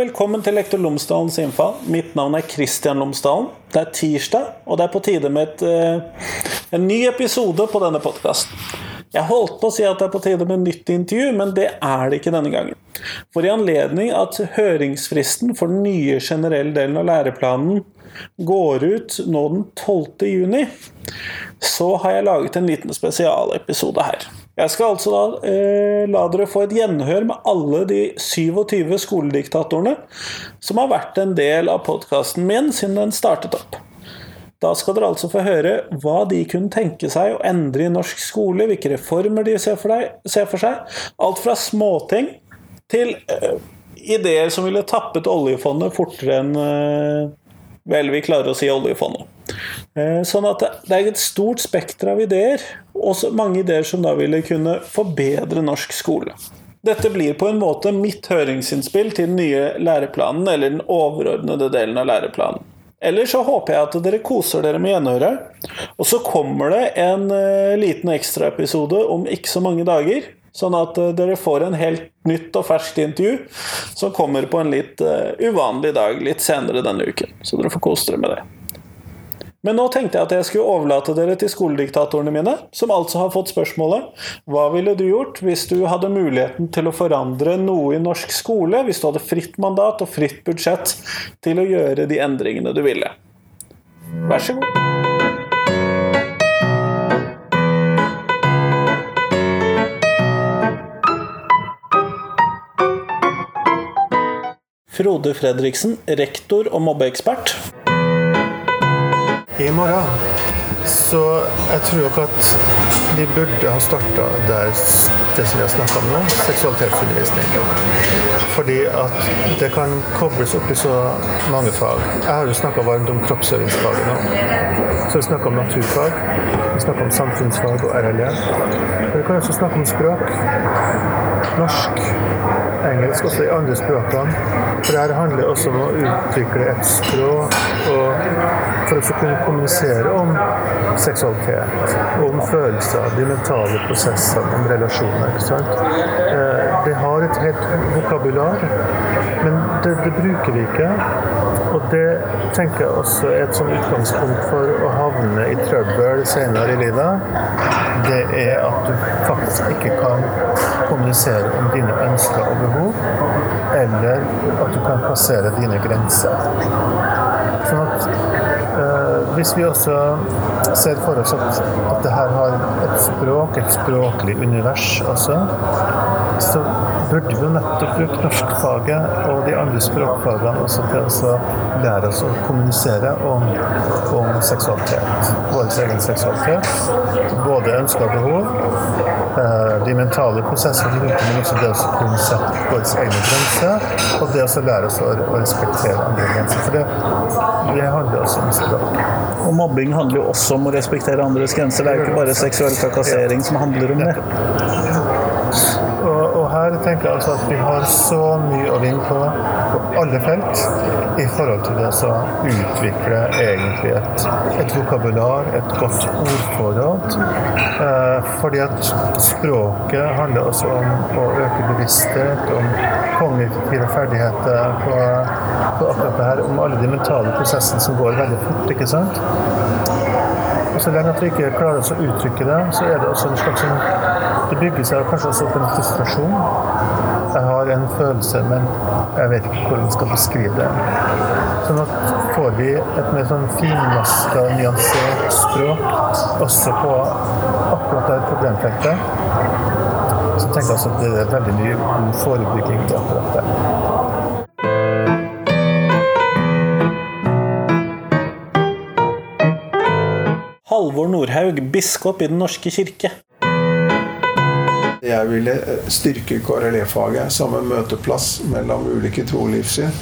velkommen til Lektor Lomsdalens innfall. Mitt navn er Kristian Lomsdalen. Det er tirsdag, og det er på tide med et, eh, en ny episode på denne podkasten. Jeg holdt på å si at det er på tide med nytt intervju, men det er det ikke denne gangen. For i anledning at høringsfristen for den nye generelle delen av læreplanen går ut nå den 12. juni, så har jeg laget en liten spesialepisode her. Jeg skal altså da eh, la dere få et gjenhør med alle de 27 skolediktatorene som har vært en del av podkasten min siden den startet opp. Da skal dere altså få høre hva de kunne tenke seg å endre i norsk skole, hvilke reformer de ser for, deg, ser for seg. Alt fra småting til eh, ideer som ville tappet oljefondet fortere enn eh, vel vi klarer å si oljefondet. Eh, sånn at det er et stort spekter av ideer, og mange ideer som da ville kunne forbedre norsk skole. Dette blir på en måte mitt høringsinnspill til den nye læreplanen, eller den overordnede delen av læreplanen. Eller så håper jeg at dere koser dere med gjenhøret. Og så kommer det en uh, liten ekstraepisode om ikke så mange dager. Sånn at uh, dere får en helt nytt og ferskt intervju som kommer på en litt uvanlig dag litt senere denne uken. Så dere får kose dere med det. Men nå tenkte jeg at jeg skulle overlate dere til skolediktatorene mine, som altså har fått spørsmålet Hva ville du gjort hvis du hadde muligheten til å forandre noe i norsk skole, hvis du hadde fritt mandat og fritt budsjett til å gjøre de endringene du ville? Vær så god. Frode Fredriksen, rektor og mobbeekspert i morgen. Så jeg tror nok at vi burde ha starta der det som vi har snakka om nå, seksualitetsundervisning. Fordi at det kan kobles opp i så mange fag. Jeg har jo snakka varmt om kroppsøvingsfaget nå. Så vi snakker om naturfag, vi snakker om samfunnsfag og RLE. Men vi kan også snakke om språk. Norsk, engelsk, også i andre språkene. For det her handler også om å utvikle et språk for å kunne kommunisere om seksualitet, om følelser, de mentale prosessene, om relasjoner. ikke sant? Eh, det har et helt vokabular, men det, det bruker vi ikke. Og det tenker jeg også er et sånn utgangspunkt for å havne i trøbbel senere i livet. Det er at du faktisk ikke kan kommunisere om dine ønsker og behov, eller at du kan passere dine grenser. Sånn at øh, Hvis vi også ser for oss at, at det her har et språk, et språklig univers også, så burde vi nettopp bruke norskfaget og de andre språkfagene også til å lære oss å kommunisere om, om seksualitet. Vår egen seksualitet. Både ønsker og behov. Eh, de mentale prosessene rundt men også det å kunne sette våre egne grenser. Og det å lære oss å, å respektere andre grenser. For det, det handler også om språk. Og mobbing handler jo også om å respektere andres grenser. Det er jo ikke bare seksuell trakassering som handler om det. Tenker altså at vi har så mye å vinne på på alle felt i forhold til det å utvikle egentlig et, et vokabular, et godt ordforråd. Eh, fordi at språket handler også om å øke bevissthet, om kognitive ferdigheter på, på akkurat det her, om alle de mentale prosessene som går veldig fort. ikke sant? Og så lenge at vi ikke klarer oss å uttrykke det, så er det også en slags Det bygger seg kanskje også opp en frustrasjon. Jeg har en følelse, men jeg vet ikke hvordan jeg skal beskrive det. Sånn at får vi et mer sånn finmaska, nyansert språk også på akkurat det problemfeltet, så tenker jeg altså at det er veldig mye god forebygging i akkurat det. Halvor Nordhaug, biskop i Den norske kirke. Jeg ville eh, styrke KRLE-faget som en møteplass mellom ulike trolivssyn.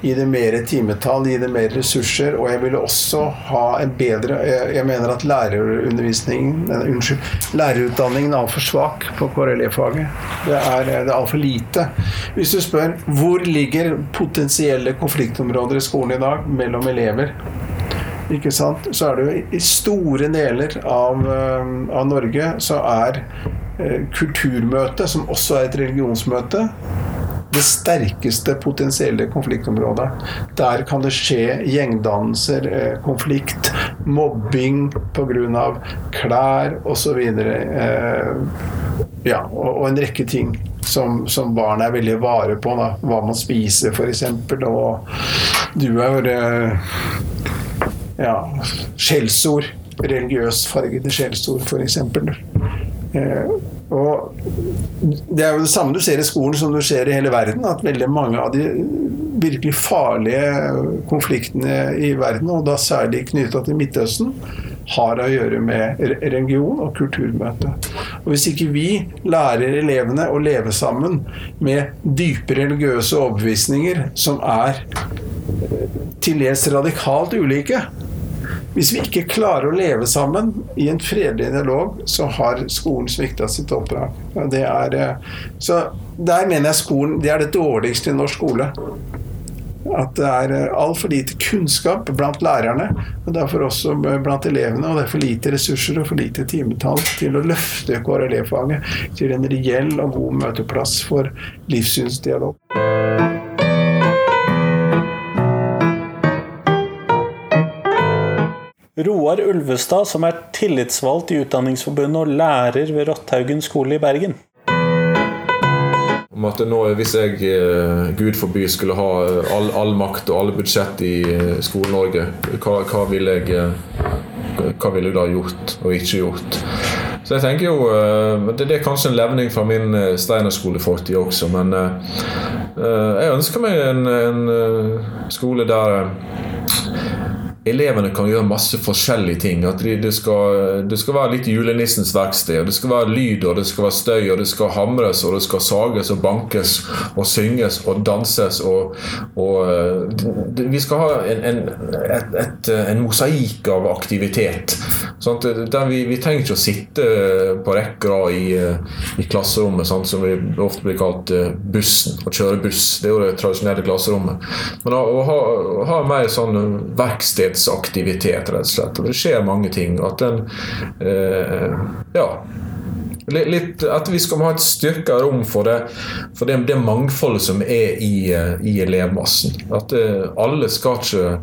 Gi det mer timetall, gi det mer ressurser. Og jeg ville også ha en bedre Jeg mener at lærerundervisningen Unnskyld. Lærerutdanningen er altfor svak på KRLE-faget. Det er, det er altfor lite. Hvis du spør hvor ligger potensielle konfliktområder i skolen i dag mellom elever ikke sant? så er det jo i store deler av, eh, av Norge så er eh, kulturmøtet, som også er et religionsmøte, det sterkeste potensielle konfliktområdet. Der kan det skje gjengdannelser, eh, konflikt, mobbing pga. klær osv. Ja, og, en rekke ting som, som barn er veldig vare på. Da. Hva man spiser, f.eks. Og du er eh, ja, skjellsord. Religiøsfargede skjellsord, f.eks. Eh, og det er jo det samme du ser i skolen som du ser i hele verden. At veldig mange av de virkelig farlige konfliktene i verden, og da særlig knytta til Midtøsten, har å gjøre med religion og kulturmøte. Og Hvis ikke vi lærer elevene å leve sammen med dype religiøse overbevisninger som er til dels radikalt ulike, hvis vi ikke klarer å leve sammen i en fredelig dialog, så har skolen svikta sitt oppdrag. Det er, eh, så der mener jeg skolen det er det dårligste i norsk skole. At det er eh, altfor lite kunnskap blant lærerne, og derfor også blant elevene. Og det er for lite ressurser og for lite timetall til å løfte KRLE-faget til en reell og god møteplass for livssynsdialog. Roar Ulvestad, som er tillitsvalgt i Utdanningsforbundet og lærer ved Rotthaugen skole i Bergen. Om at nå, Hvis jeg, eh, gud forby, skulle ha eh, all, all makt og alle budsjett i eh, Skole-Norge, hva, hva ville jeg hva ville jeg da gjort og ikke gjort? Så jeg tenker jo, Det, er kanskje en levning fra min Steinerskole-fortid også, men jeg ønsker meg en, en skole der elevene kan gjøre masse forskjellige ting. At det, skal, det skal være litt julenissens verksted. Det skal være lyd, og det skal være støy, og det skal hamres, og det skal sages og bankes og synges og danses. Og, og det, vi skal ha en, en, et, et, en mosaikk av aktivitet. Sånn vi, vi, trenger ikke å sitte på rekke og i, i, klasserommet, sånn som vi ofte blir kalt eh, bussen. Å kjøre buss. Det er jo det tradisjonelle klasserommet. Men å, å ha, å ha mer sånn verksted frihetsaktivitet, rett og slett. Og det skjer mange ting. At den eh, Ja. Litt, at vi skal ha et styrka rom for det, for det, det mangfoldet som er i, eh, i elevmassen. At det, alle skal ikke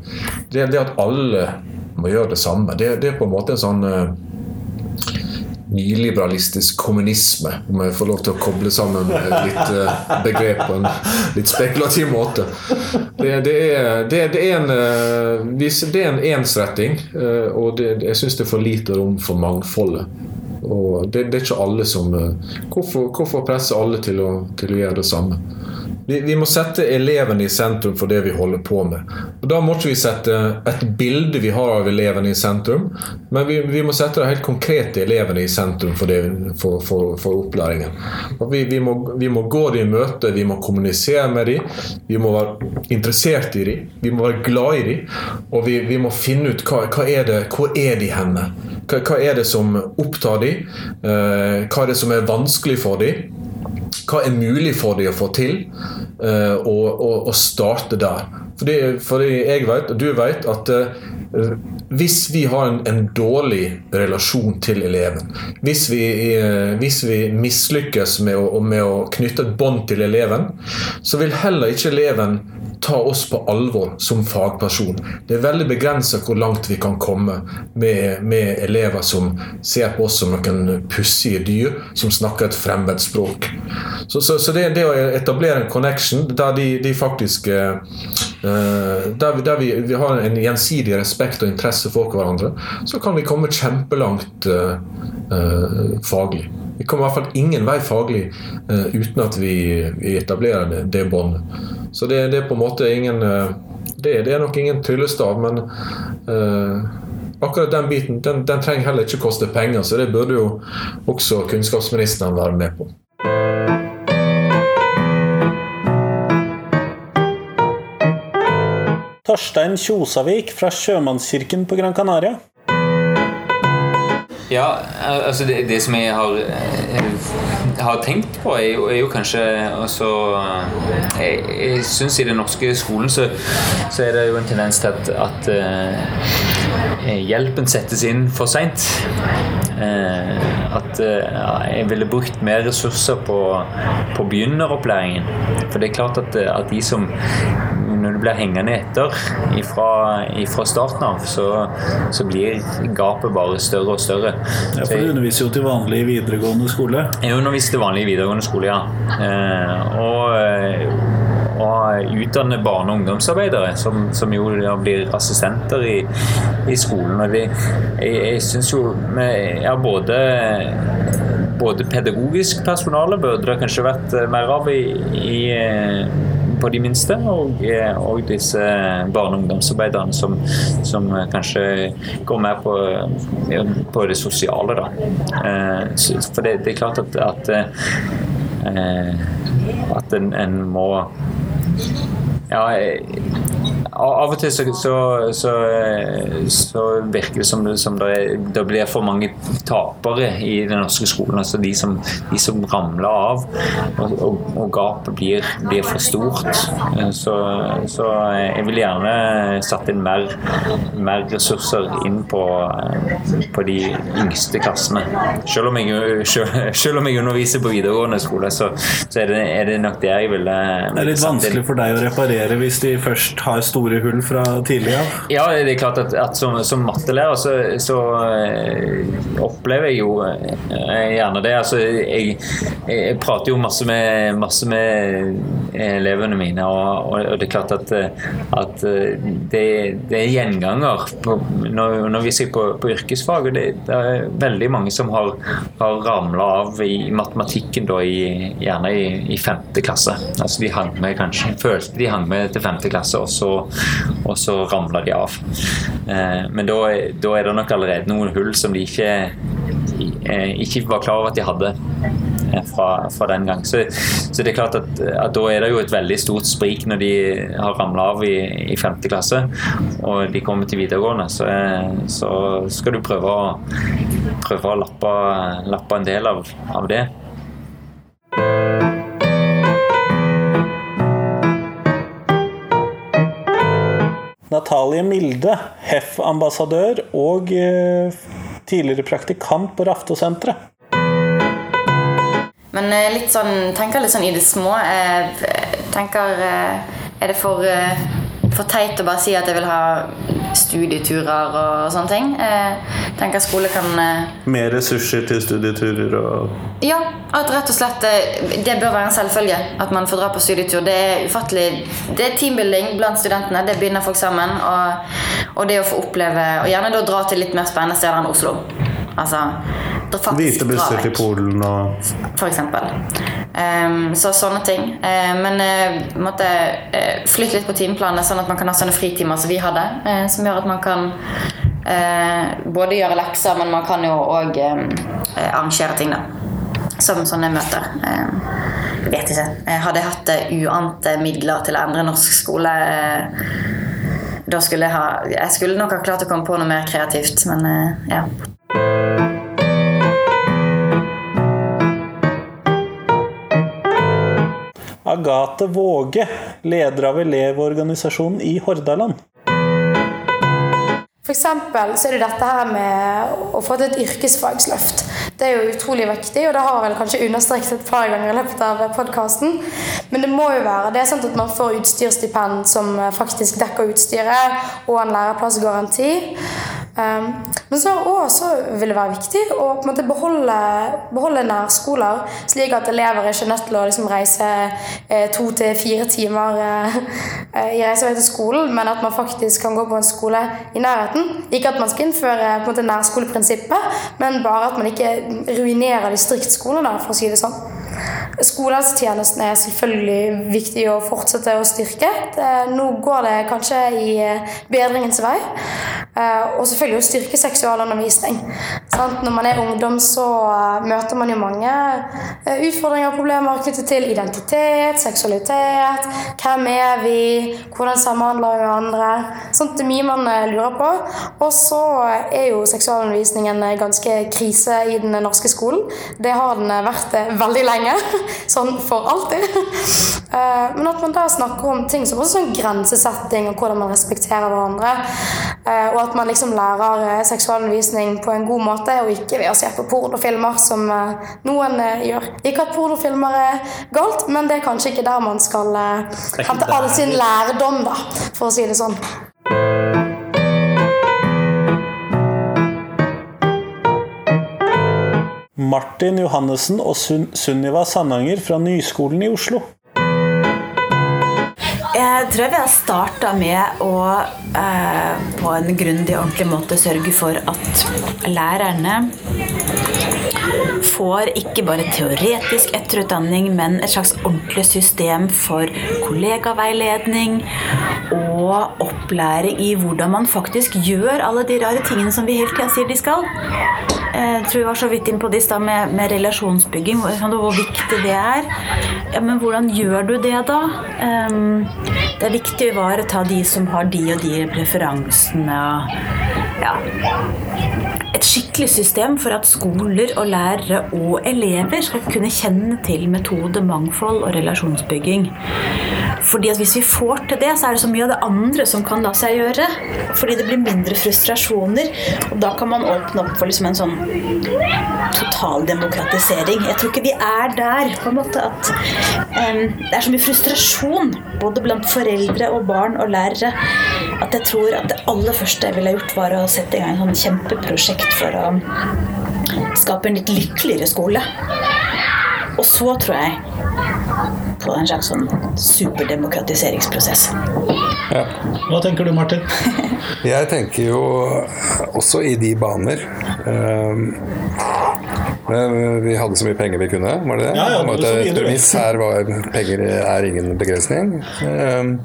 det, det, at alle må gjøre det samme, det, det er på en måte en sånn eh, nyliberalistisk kommunisme, om jeg får lov til å koble sammen litt uh, begrep på en litt spekulativ måte. Det, det, er, det, det er, en, uh, det er en ensretting, uh, og jeg syns det er for lite rom for mangfoldet. Og det, er ikke alle som hvorfor, hvorfor presse alle til å, til å gjøre det samme? Vi, vi, må sette elevene i sentrum for det vi holder på med. Og Da må ikke vi sette et bilde vi har av elevene i sentrum, men vi, vi må sette de helt konkrete elevene i sentrum for, det, for, for, for opplæringen. Vi, må, vi, må, gå dem i møte, vi må kommunisere med dem, vi må være interessert i dem, vi må være glad i dem, og vi, må finne ut hva, hva er det, hvor er de henne. Hva, hva er det som opptar dem? Eh, hva er det som er vanskelig for dem? Hva er mulig for dem å få til? Uh, og, og, og, starte der. Fordi, fordi jeg vet, og du vet, at uh, hvis vi har en, en, dårlig relasjon til eleven, hvis vi, uh, hvis vi mislykkes med å, med å knytte et bånd til eleven, så vil heller ikke eleven ta oss på alvor som fagperson. Det er veldig begrensa hvor langt vi kan komme med, med, elever som ser på oss som noen pussige dyr som snakker et fremmedspråk. Så, så, så det, det, å etablere en connection der de, de faktisk uh, Der, vi, der vi, vi, har en gjensidig respekt og interesse for hverandre, så kan vi komme kjempelangt uh, uh, faglig. Vi kommer i hvert fall ingen vei faglig uten at vi, vi etablerer det, det båndet. Så det, det, er på en måte ingen eh, Det, det er nok ingen tryllestav, men akkurat den biten den, den, trenger heller ikke koste penger, så det burde jo også kunnskapsministeren være med på. Torstein Kjosavik fra Sjømannskirken på Gran Canaria. Ja, altså det, det som jeg har har tenkt på, er jo, er jo kanskje altså, Jeg, jeg syns i den norske skolen så, så, er det jo en tendens til at, at eh, hjelpen settes inn for seint. Eh, at eh, jeg ville brukt mer ressurser på, på begynneropplæringen. For det er klart at, at de som når du blir hengende etter fra starten av, så, så, blir gapet bare større og større. Ja, For du underviser jo til vanlig videregående skole? Jeg underviser til vanlig videregående skole, ja. Eh, og, og utdanne barne- og ungdomsarbeidere, som, som jo blir assistenter i, i skolen. Og jeg, jeg syns jo vi ja, både både pedagogisk personale burde det kanskje vært mer av i, i på de minste, og, eh, og disse barne- og ungdomsarbeiderne som, som, kanskje går mer på, på det sosiale. Da. Eh, for det, det, er klart at, at, eh, at en, en må ja, av og til så, så, så, så virker det som, som det, det, blir for mange tapere i den norske skolen. Altså de som, de som ramler av, og, og, og gapet blir, blir, for stort. Så, jeg vil gjerne satt inn mer, mer ressurser inn på, på, de yngste klassene. Selv om jeg, selv, selv om jeg underviser på videregående skole, så, er det, er, det, nok det jeg ville Det er litt vanskelig for deg å reparere hvis de først har store store hull fra tidligere? Ja, det er klart at, at som, som mattelærer så, så uh, opplever jeg jo uh, gjerne det. Altså, jeg, jeg, prater jo masse med, masse med elevene mine, og, og, det er klart at, at det, det, er gjenganger på, når vi ser på, på yrkesfag. og det, det, er veldig mange som har, har ramla av i matematikken, da, i, gjerne i, i femte klasse. Altså De hang med kanskje, følte de hang med til femte klasse, og så og så ramler de av. Eh, men da, er det nok allerede noen hull som de ikke, eh, ikke var klar over at de hadde. Eh, fra, fra, den gang. Så, så, det er klart at, at, da er det jo et veldig stort sprik når de har ramla av i, i 5. klasse og de kommer til videregående. Så, så skal du prøve å, prøve å lappe, lappe en del av, av det. Natalie Milde, HEF-ambassadør og eh, tidligere praktikant på Raftosenteret. Men eh, litt sånn, tenker litt sånn i det små. Eh, tenker Er det for, for teit å bare si at jeg vil ha studieturer og sånne ting. Jeg tenker skole kan Mer ressurser til studieturer og Ja, at rett og slett det bør være en selvfølge at man får dra på studietur. Det er ufattelig Det er teambuilding blant studentene. Det binder folk sammen. Og, og det å få oppleve Og gjerne da dra til litt mer spennende steder enn Oslo. Altså Hvite busser til Polen og For eksempel. Um, så sånne ting. Uh, men uh, måtte uh, flytte litt på timeplanene, sånn at man kan ha sånne fritimer som vi hadde. Uh, som gjør at man kan både gjøre lekser, men man kan jo òg arrangere ting, da. Som sånne møter. Jeg vet ikke. Hadde jeg hatt uante midler til å endre norsk skole da skulle jeg ha Jeg skulle nok ha klart å komme på noe mer kreativt, men ja. Agathe Våge, leder av Elevorganisasjonen i Hordaland. For så er det dette her med å få til et yrkesfagsløft. Det er jo utrolig viktig, og det har vel kanskje understreket et par ganger i løpet av podkasten. Men det må jo være det er sant at man får utstyrsstipend som faktisk dekker utstyret, og en læreplassgaranti. Um, men så også vil det være viktig å på en måte beholde, beholde nærskoler, slik at elever er ikke nødt til å liksom reise eh, to til fire timer eh, eh, i reisevei til skolen, men at man faktisk kan gå på en skole i nærheten. Ikke at man skal innføre på en måte nærskoleprinsippet, men bare at man ikke ruinerer distriktsskolene, for å si det sånn. Skolehelsetjenesten er selvfølgelig viktig å fortsette å styrke. Nå går det kanskje i bedringens vei. Og selvfølgelig å styrke seksualundervisning. Når man er ungdom, så møter man jo mange utfordringer og problemer knyttet til identitet, seksualitet, hvem er vi, hvordan samhandler vi med andre. Sånt det er mye man lurer på. Og så er jo seksualundervisningen ganske krise i den norske skolen. Det har den vært veldig lenge. sånn for alltid. Eh, men at man da snakker om ting som også sånn grensesetting, og hvordan man respekterer hverandre. Eh, og at man liksom lærer eh, seksualundervisning på en god måte, og ikke ved å se på pornofilmer, som eh, noen eh, gjør. Ikke at pornofilmer er galt, men det er kanskje ikke der man skal eh, hente all sin lærdom, da, for å si det sånn. Martin Johannessen og Sun Sunniva Sandanger fra Nyskolen i Oslo. Jeg tror vi har starta med å eh, på en grundig og ordentlig måte sørge for at lærerne får ikke bare teoretisk etterutdanning, men et slags ordentlig system for kollegaveiledning og opplæring i hvordan man faktisk gjør alle de rare tingene som vi hele tida sier de skal. Jeg tror vi var så vidt inn på det i stad med, med relasjonsbygging, hvor, hvor viktig det er. Ja, men hvordan gjør du det, da? Ehm, det er viktig å ivareta de som har de og de preferansene. Ja. Et skikkelig system for at skoler og lærere og elever skal kunne kjenne til metode, mangfold og relasjonsbygging. Fordi at Hvis vi får til det, så er det så mye av det andre som kan la seg gjøre. Fordi det blir mindre frustrasjoner, og da kan man åpne opp for liksom en sånn totaldemokratisering. Jeg tror ikke vi er der på en måte at um, det er så mye frustrasjon både blant foreldre og barn og lærere at jeg tror at det aller første jeg ville gjort, var å sette i gang et sånn kjempeprosjekt for å skape en litt lykkeligere skole. Og så tror jeg på en slags sånn superdemokratiseringsprosess. Hva tenker du, Martin? Jeg tenker jo også i de baner. Ehm, Men vi hadde så mye penger vi kunne, var det det? Ja, ja, det var Et premiss her var penger er ingen begrensning. Ehm,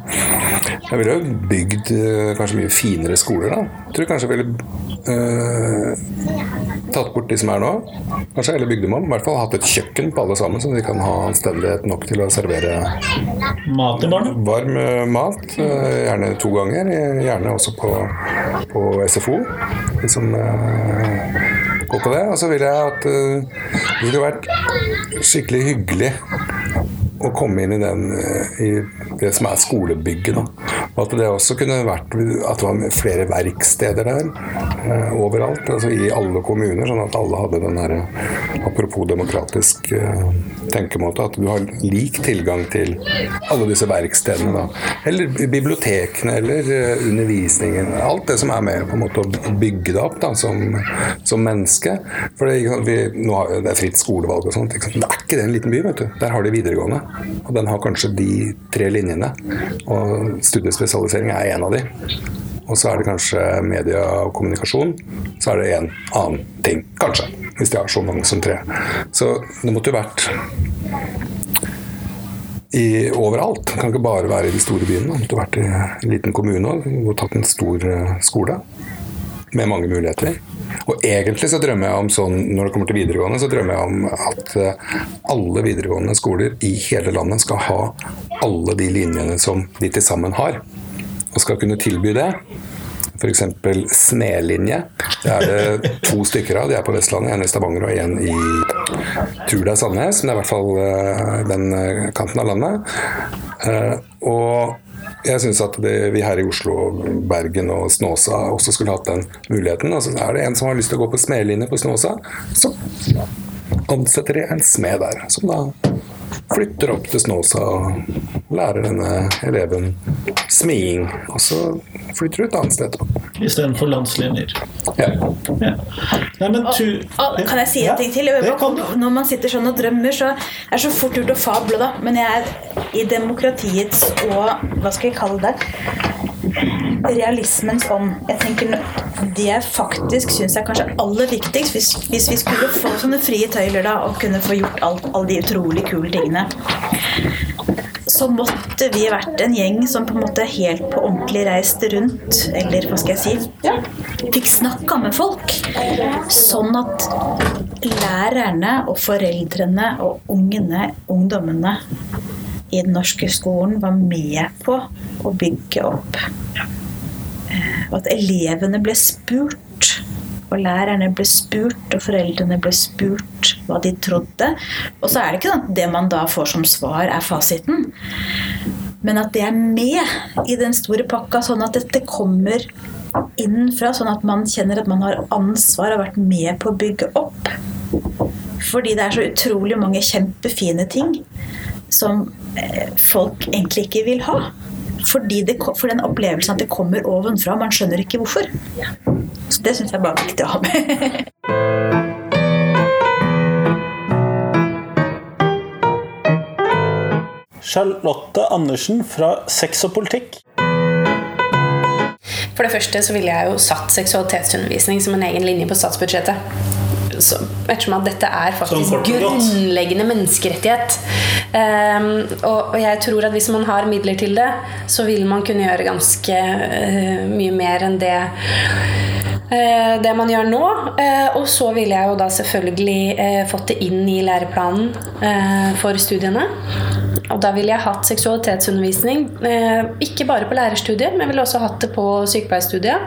Jeg ville jo bygd eh, kanskje mye finere skoler, da. Jeg tror kanskje jeg ville eh, tatt bort de som er nå. Kanskje hele bygd dem. I hvert fall hatt et kjøkken på alle sammen, så de kan ha anstendighet nok til å servere Mat til barna? varm eh, mat. eh, Gjerne to ganger. eh, Gjerne også på, på SFO. Liksom, som eh, på det. Og så vil jeg at uh, det ville vært skikkelig hyggelig å komme inn i, den, eh, i det som er skolebygget. Da. Og at det også kunne vært at det var flere verksteder der eh, overalt. Altså i alle kommuner, sånn at alle hadde den derre Apropos demokratisk eh, tenkemåte, at du har lik tilgang til alle disse verkstedene. Da. Eller bibliotekene, eller eh, undervisningen. Alt det som er med på en måte å bygge det opp da, som, som menneske. For det, vi, nå har, det er fritt skolevalg og sånt. Det er ikke det en liten by, vet du. Der har de videregående. Og den har kanskje de tre linjene. Og studiespesialisering er en av de. Og så er det kanskje media og kommunikasjon. Så er det en annen ting, kanskje. Hvis de har så mange som tre. Så det måtte jo vært i, overalt. Det kan ikke bare være i de store byene. Det måtte vært i en liten kommune og tatt en stor eh, skole med mange muligheter. Og egentlig så drømmer jeg om sånn, når det kommer til videregående, så drømmer jeg om at eh, alle videregående skoler i hele landet skal ha alle de linjene som de til sammen har. Og skal kunne tilby det. F.eks. smedlinje. Det er det to stykker av. De er på Vestlandet. En i Stavanger og en i tror det er Sandnes, men det er i hvert fall eh, den eh, kanten av landet. Og jeg syns at det, vi her i Oslo, Bergen og Snåsa også skulle hatt den muligheten. Altså, er det en som har lyst til å gå på smedlinje på Snåsa, så ansetter de en smed der. Som da flytter opp til Snåsa og lærer denne eleven smiing. Og så flytter du et annet sted etterpå. Istedenfor landslinjer. Ja. Ja. Nei, men tu... Og, kan jeg si en Ja, ting til? kan. Når man sitter sånn og drømmer, så er det så fort gjort å fable, da. Men jeg er i demokratiets og Hva skal jeg kalle det? Realismens ånd. Jeg tenker Det jeg faktisk syns er kanskje aller viktigst, hvis, hvis vi skulle få sånne frie tøyler da, og kunne få gjort alt, alle de utrolig kule tingene så måtte vi vært en gjeng som på en måte helt på ordentlig reiste rundt, eller hva skal jeg si, fikk snakka med folk. Sånn at lærerne og foreldrene og ungene, ungdommene i den norske skolen var med på å bygge opp. Og at elevene ble spurt, og lærerne ble spurt, og foreldrene ble spurt hva de trodde. Og så er det ikke sånn at det man da får som svar, er fasiten. Men at det er med i den store pakka, sånn at dette kommer innenfra, sånn at man kjenner at man har ansvar og har vært med på å bygge opp. Fordi det er så utrolig mange kjempefine ting som eh, folk egentlig ikke vil ha. Fordi det, for den opplevelsen at det kommer ovenfra. Man skjønner ikke hvorfor. Så det syns jeg bare er viktig å ha med. Charlotte Andersen fra Sex og politikk. For det første så ville jeg jo satt seksualitetsundervisning som en egen linje på statsbudsjettet. Ettersom at dette er faktisk grunnleggende menneskerettighet. Um, og, og jeg tror at hvis man har midler til det, så vil man kunne gjøre ganske uh, mye mer enn det uh, det man gjør nå. Uh, og så ville jeg jo da selvfølgelig fått det inn i læreplanen for studiene. Og da ville jeg hatt seksualitetsundervisning, eh, ikke bare på lærerstudiet, men jeg ville også hatt det på sykepleierstudiet.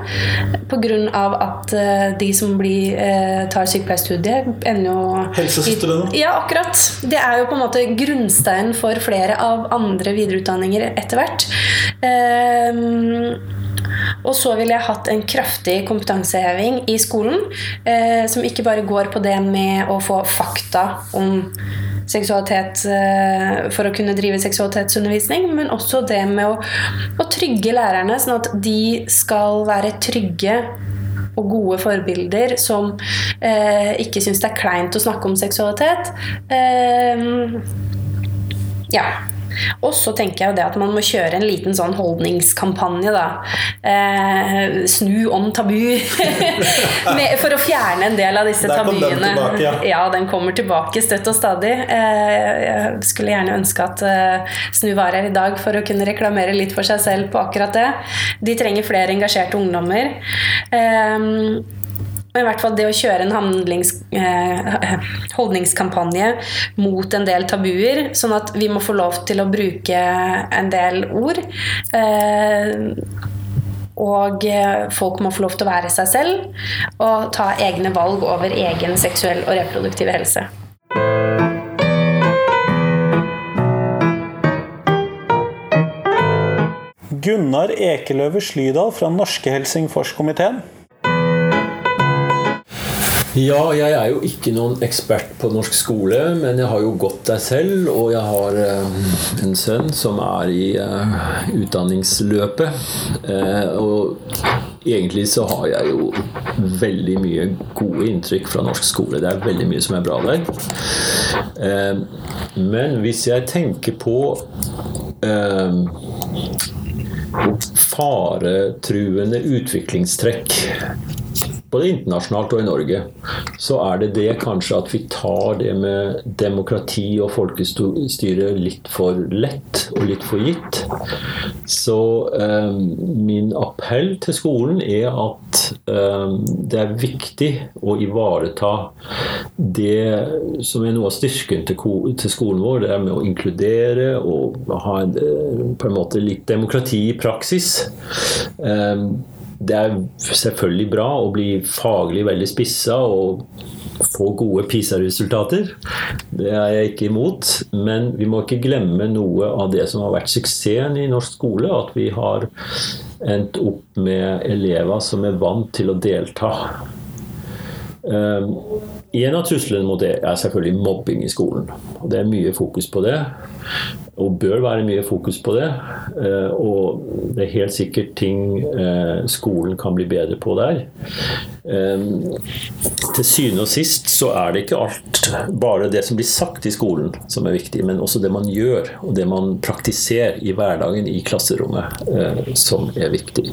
Pga. at eh, de som blir, eh, tar sykepleierstudiet, ender jo Helsesøstrene. Ja, akkurat. Det er jo på en måte grunnsteinen for flere av andre videreutdanninger etter hvert. Ehm, og så ville jeg hatt en kraftig kompetanseheving i skolen, eh, som ikke bare går på det med å få fakta om seksualitet eh, for å kunne drive seksualitetsundervisning, men også det med å, å trygge lærerne, sånn at de skal være trygge og gode forbilder som eh, ikke syns det er kleint å snakke om seksualitet. Eh, ja. Og så tenker jeg det at man må kjøre en liten sånn holdningskampanje, da. Eh, snu om tabu. For å fjerne en del av disse Der kom den tabuene. ja. ja. den kommer tilbake støtt og stadig. Eh, jeg skulle gjerne ønske at eh, Snu var her i dag for å kunne reklamere litt for seg selv på akkurat det. De trenger flere engasjerte ungdommer. Eh, men i hvert fall det å kjøre en eh, holdningskampanje mot en del tabuer, sånn at vi må få lov til å bruke en del ord. Eh, og eh, folk må få lov til å være seg selv og ta egne valg over egen seksuell og reproduktiv helse. Gunnar Ekeløve Slydal fra Norske Helsingforskomiteen. Ja, jeg er jo ikke noen ekspert på norsk skole, men jeg har jo gått der selv, og jeg har eh, en sønn som er i eh, utdanningsløpet. Eh, og egentlig så har jeg jo veldig mye gode inntrykk fra norsk skole. Det er veldig mye som er bra der. Men hvis jeg tenker på faretruende utviklingstrekk både internasjonalt og i Norge, så er det det kanskje at vi tar det med demokrati og folkestyre litt for lett og litt for gitt. Så eh, min appell til skolen er at eh, det er viktig å ivareta det som er noe av styrken til, til skolen vår, det er med å inkludere og ha en, eh, på en måte litt demokrati i praksis. Eh, det er selvfølgelig bra å bli faglig veldig spissa og få gode PISA-resultater. Det er jeg ikke imot. Men vi må ikke glemme noe av det som har vært suksessen i norsk skole. At vi har endt opp med elever som er vant til å delta. En av truslene mot det er selvfølgelig mobbing i skolen. Og Det er mye fokus på det, og bør være mye fokus på det. Eh, og det er helt sikkert ting eh, skolen kan bli bedre på der. Um, til syvende og sist så er det ikke alt bare det som blir sagt i skolen som er viktig, men også det man gjør, og det man praktiserer i hverdagen i klasserommet, eh, som er viktig.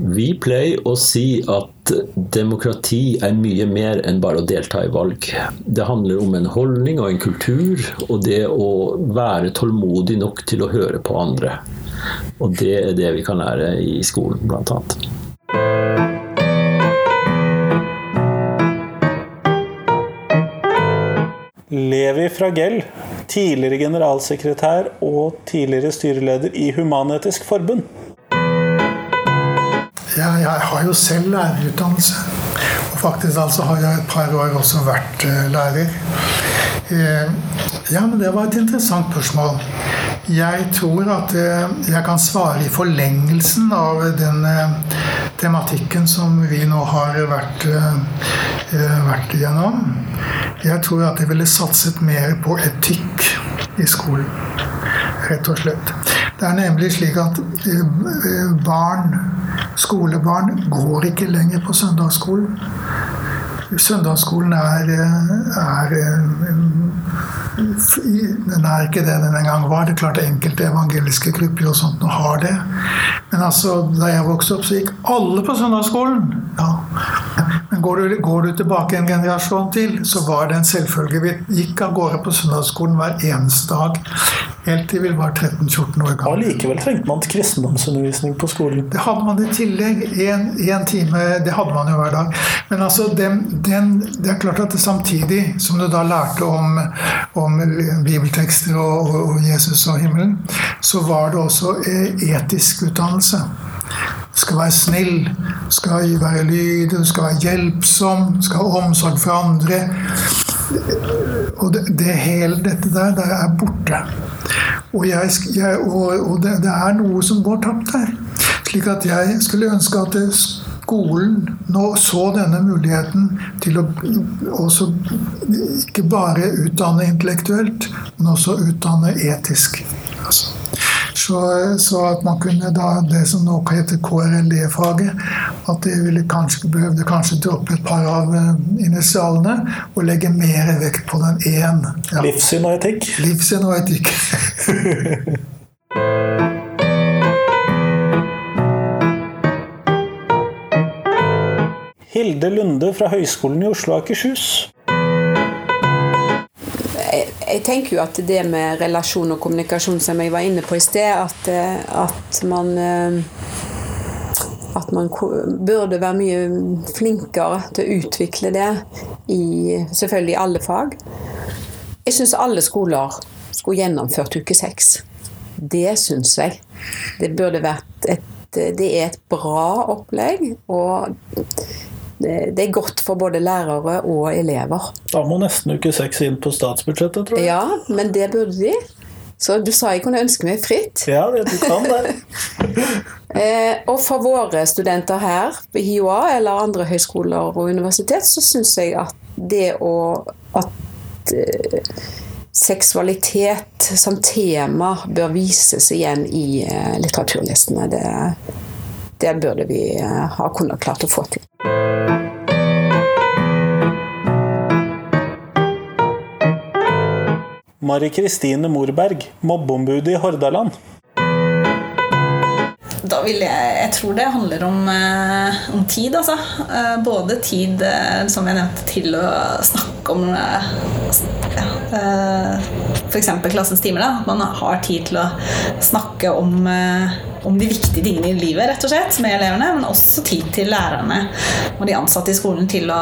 Vi pleier å si at demokrati er mye mer enn bare å delta i valg. Det handler om en holdning og en kultur, og det å være tålmodig nok til å høre på andre. Og det er det vi kan lære i skolen, blant annet. Levi Fragell, tidligere generalsekretær og tidligere styreleder i Human-Etisk Forbund. Ja, jeg har jo selv lærerutdannelse. Og faktisk altså har jeg et par år også vært eh, lærer. Eh, ja, men det var et interessant spørsmål. Jeg tror at eh, jeg kan svare i forlengelsen av den tematikken som vi nå har vært, vært igjennom. Jeg tror at jeg ville satset mer på etikk i skolen. Rett og slett. Det er nemlig slik at barn, skolebarn, går ikke lenger på søndagsskolen. Søndagsskolen er, er eh, Den er ikke det den en gang var. Det er klart enkelte evangeliske grupper og sånt har det. Men altså, da jeg vokste opp, så gikk alle på søndagsskolen. Ja. Men går du, går du tilbake en generasjon til, så var det en selvfølge. Vi gikk av gårde på søndagsskolen hver eneste dag. Helt til vi var 13-14 år gamle. Allikevel trengte man kristendomsundervisning på skolen. Det hadde man i tillegg. Én time. Det hadde man jo hver dag. Men altså, den, den, det er klart at det samtidig som du da lærte om, om bibeltekster og, og, Jesus og himmelen, så var det også eh, etisk utdannelse. Du skal være snill, du skal være lydig, du skal være hjelpsom, du skal ha omsorg for andre. Og det, det hele dette der, det er borte. Og, jeg, jeg, og, og det, det, er noe som går tapt her. Slik at jeg skulle ønske at skolen nå så denne muligheten til å også ikke bare utdanne intellektuelt, men også utdanne etisk. Altså. Så, så, at man kunne da det som nå heter KRLE-faget, at det ville kanskje behøvde kanskje droppe et par av eh, initialene og legge mer vekt på den én. Ja. Livssyn og etikk? Livssyn og etikk. Hilde Lunde fra Høgskolen i Oslo og Akershus. Jeg, tenker jo at det med relasjon og kommunikasjon, som jeg var inne på i sted, at, eh, at man eh, at man burde være mye flinkere til å utvikle det i selvfølgelig i alle fag. Jeg syns alle skoler skulle gjennomført uke seks. Det syns jeg. Det burde vært et Det er et bra opplegg. Og det, er godt for både lærere og elever. Da må nesten uke seks inn på statsbudsjettet, tror jeg. Ja, men det burde de. Så du sa jeg kunne ønske meg fritt. Ja, det, du kan det. eh, og for våre studenter her på HiOA eller andre høyskoler og universitet, så syns jeg at det å At eh, seksualitet som tema bør vises igjen i eh, litteraturlistene. Det, det burde vi eh, ha kunnet klart å få til. Mari Kristine Morberg, mobbeombudet i Hordaland. Da vil jeg, jeg tror det handler om, eh, om tid, altså. Eh, både tid, eh, som jeg nevnte, til å snakke om ja, F.eks. klassens timer. Da. Man har tid til å snakke om, om de viktige tingene i livet rett og slett, med elevene. Men også tid til lærerne og de ansatte i skolen til å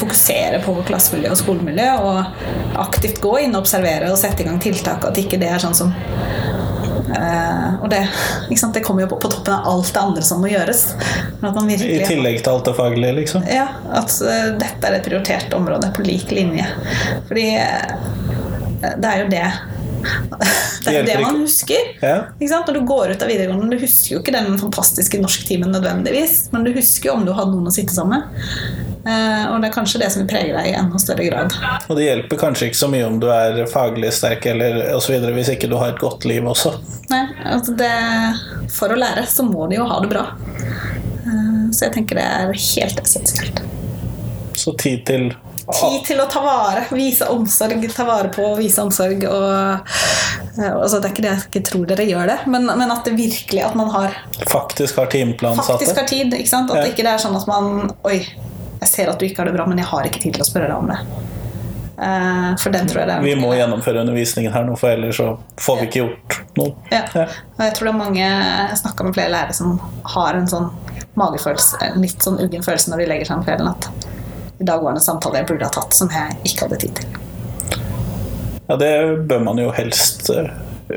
fokusere på klassemiljø og skolemiljø. Og aktivt gå inn og observere og sette i gang tiltak. At ikke det er sånn som Uh, og det, det, kommer jo på, på, toppen av alt det andre som må gjøres. Virkelig, I tillegg til alt det faglige, liksom? Ja. At uh, dette er et prioritert område på lik linje. Fordi uh, det er jo det det er det man husker. Ja. Når du går ut av videregående, du husker jo ikke den fantastiske norsktimen nødvendigvis, men du husker jo om du hadde noen å sitte sammen med. Eh, og det er kanskje det som preger deg i enda større grad. Og det hjelper kanskje ikke så mye om du er faglig sterk eller osv. hvis ikke du har et godt liv også. Nei, altså det, For å lære så må du jo ha det bra. Eh, så jeg tenker det er helt essensielt. Så tid til Tid til å ta vare, vise omsorg, ta vare på vise omsorg. Og, eh, altså det er ikke det jeg ikke tror dere gjør det, men, men at det virkelig at man har Faktisk har timeplansatte. Faktisk har tid, ikke sant? At ja. det ikke er sånn at man Oi, jeg ser at du ikke har det bra, men jeg har ikke tid til å spørre deg om det. Uh, for den tror jeg det er Vi må gjennomføre undervisningen her nå, for ellers så får vi ikke gjort noe. Ja. ja. Og jeg tror det er mange Jeg snakka med flere lærere som har en sånn magefølelse, en litt sånn uggen følelse når de legger seg om kvelden at dagværende samtaler jeg burde ha tatt, som jeg ikke hadde tid til. Ja, det bør man jo helst eh,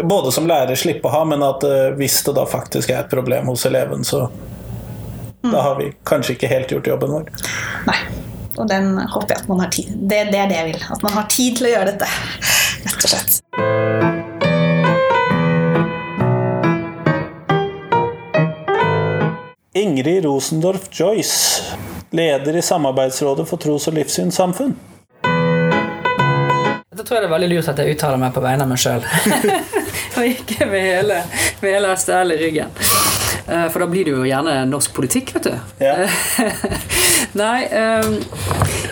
både som lærer slippe å ha, men at eh, hvis det da faktisk er et problem hos eleven, så mm. da har vi kanskje ikke helt gjort jobben vår. Nei, og den håper jeg at man har tid det, det er det jeg vil. At man har tid til å gjøre dette, rett og slett. Ingrid Rosendorf Joyce leder i Samarbeidsrådet for tros- og livssynssamfunn. Da tror jeg det er veldig lurt at jeg uttaler meg på vegne av meg sjøl. Og ikke med hele, med hele STL i ryggen. Eh, For da blir det jo gjerne norsk politikk, vet du. Ja. nei, ehm,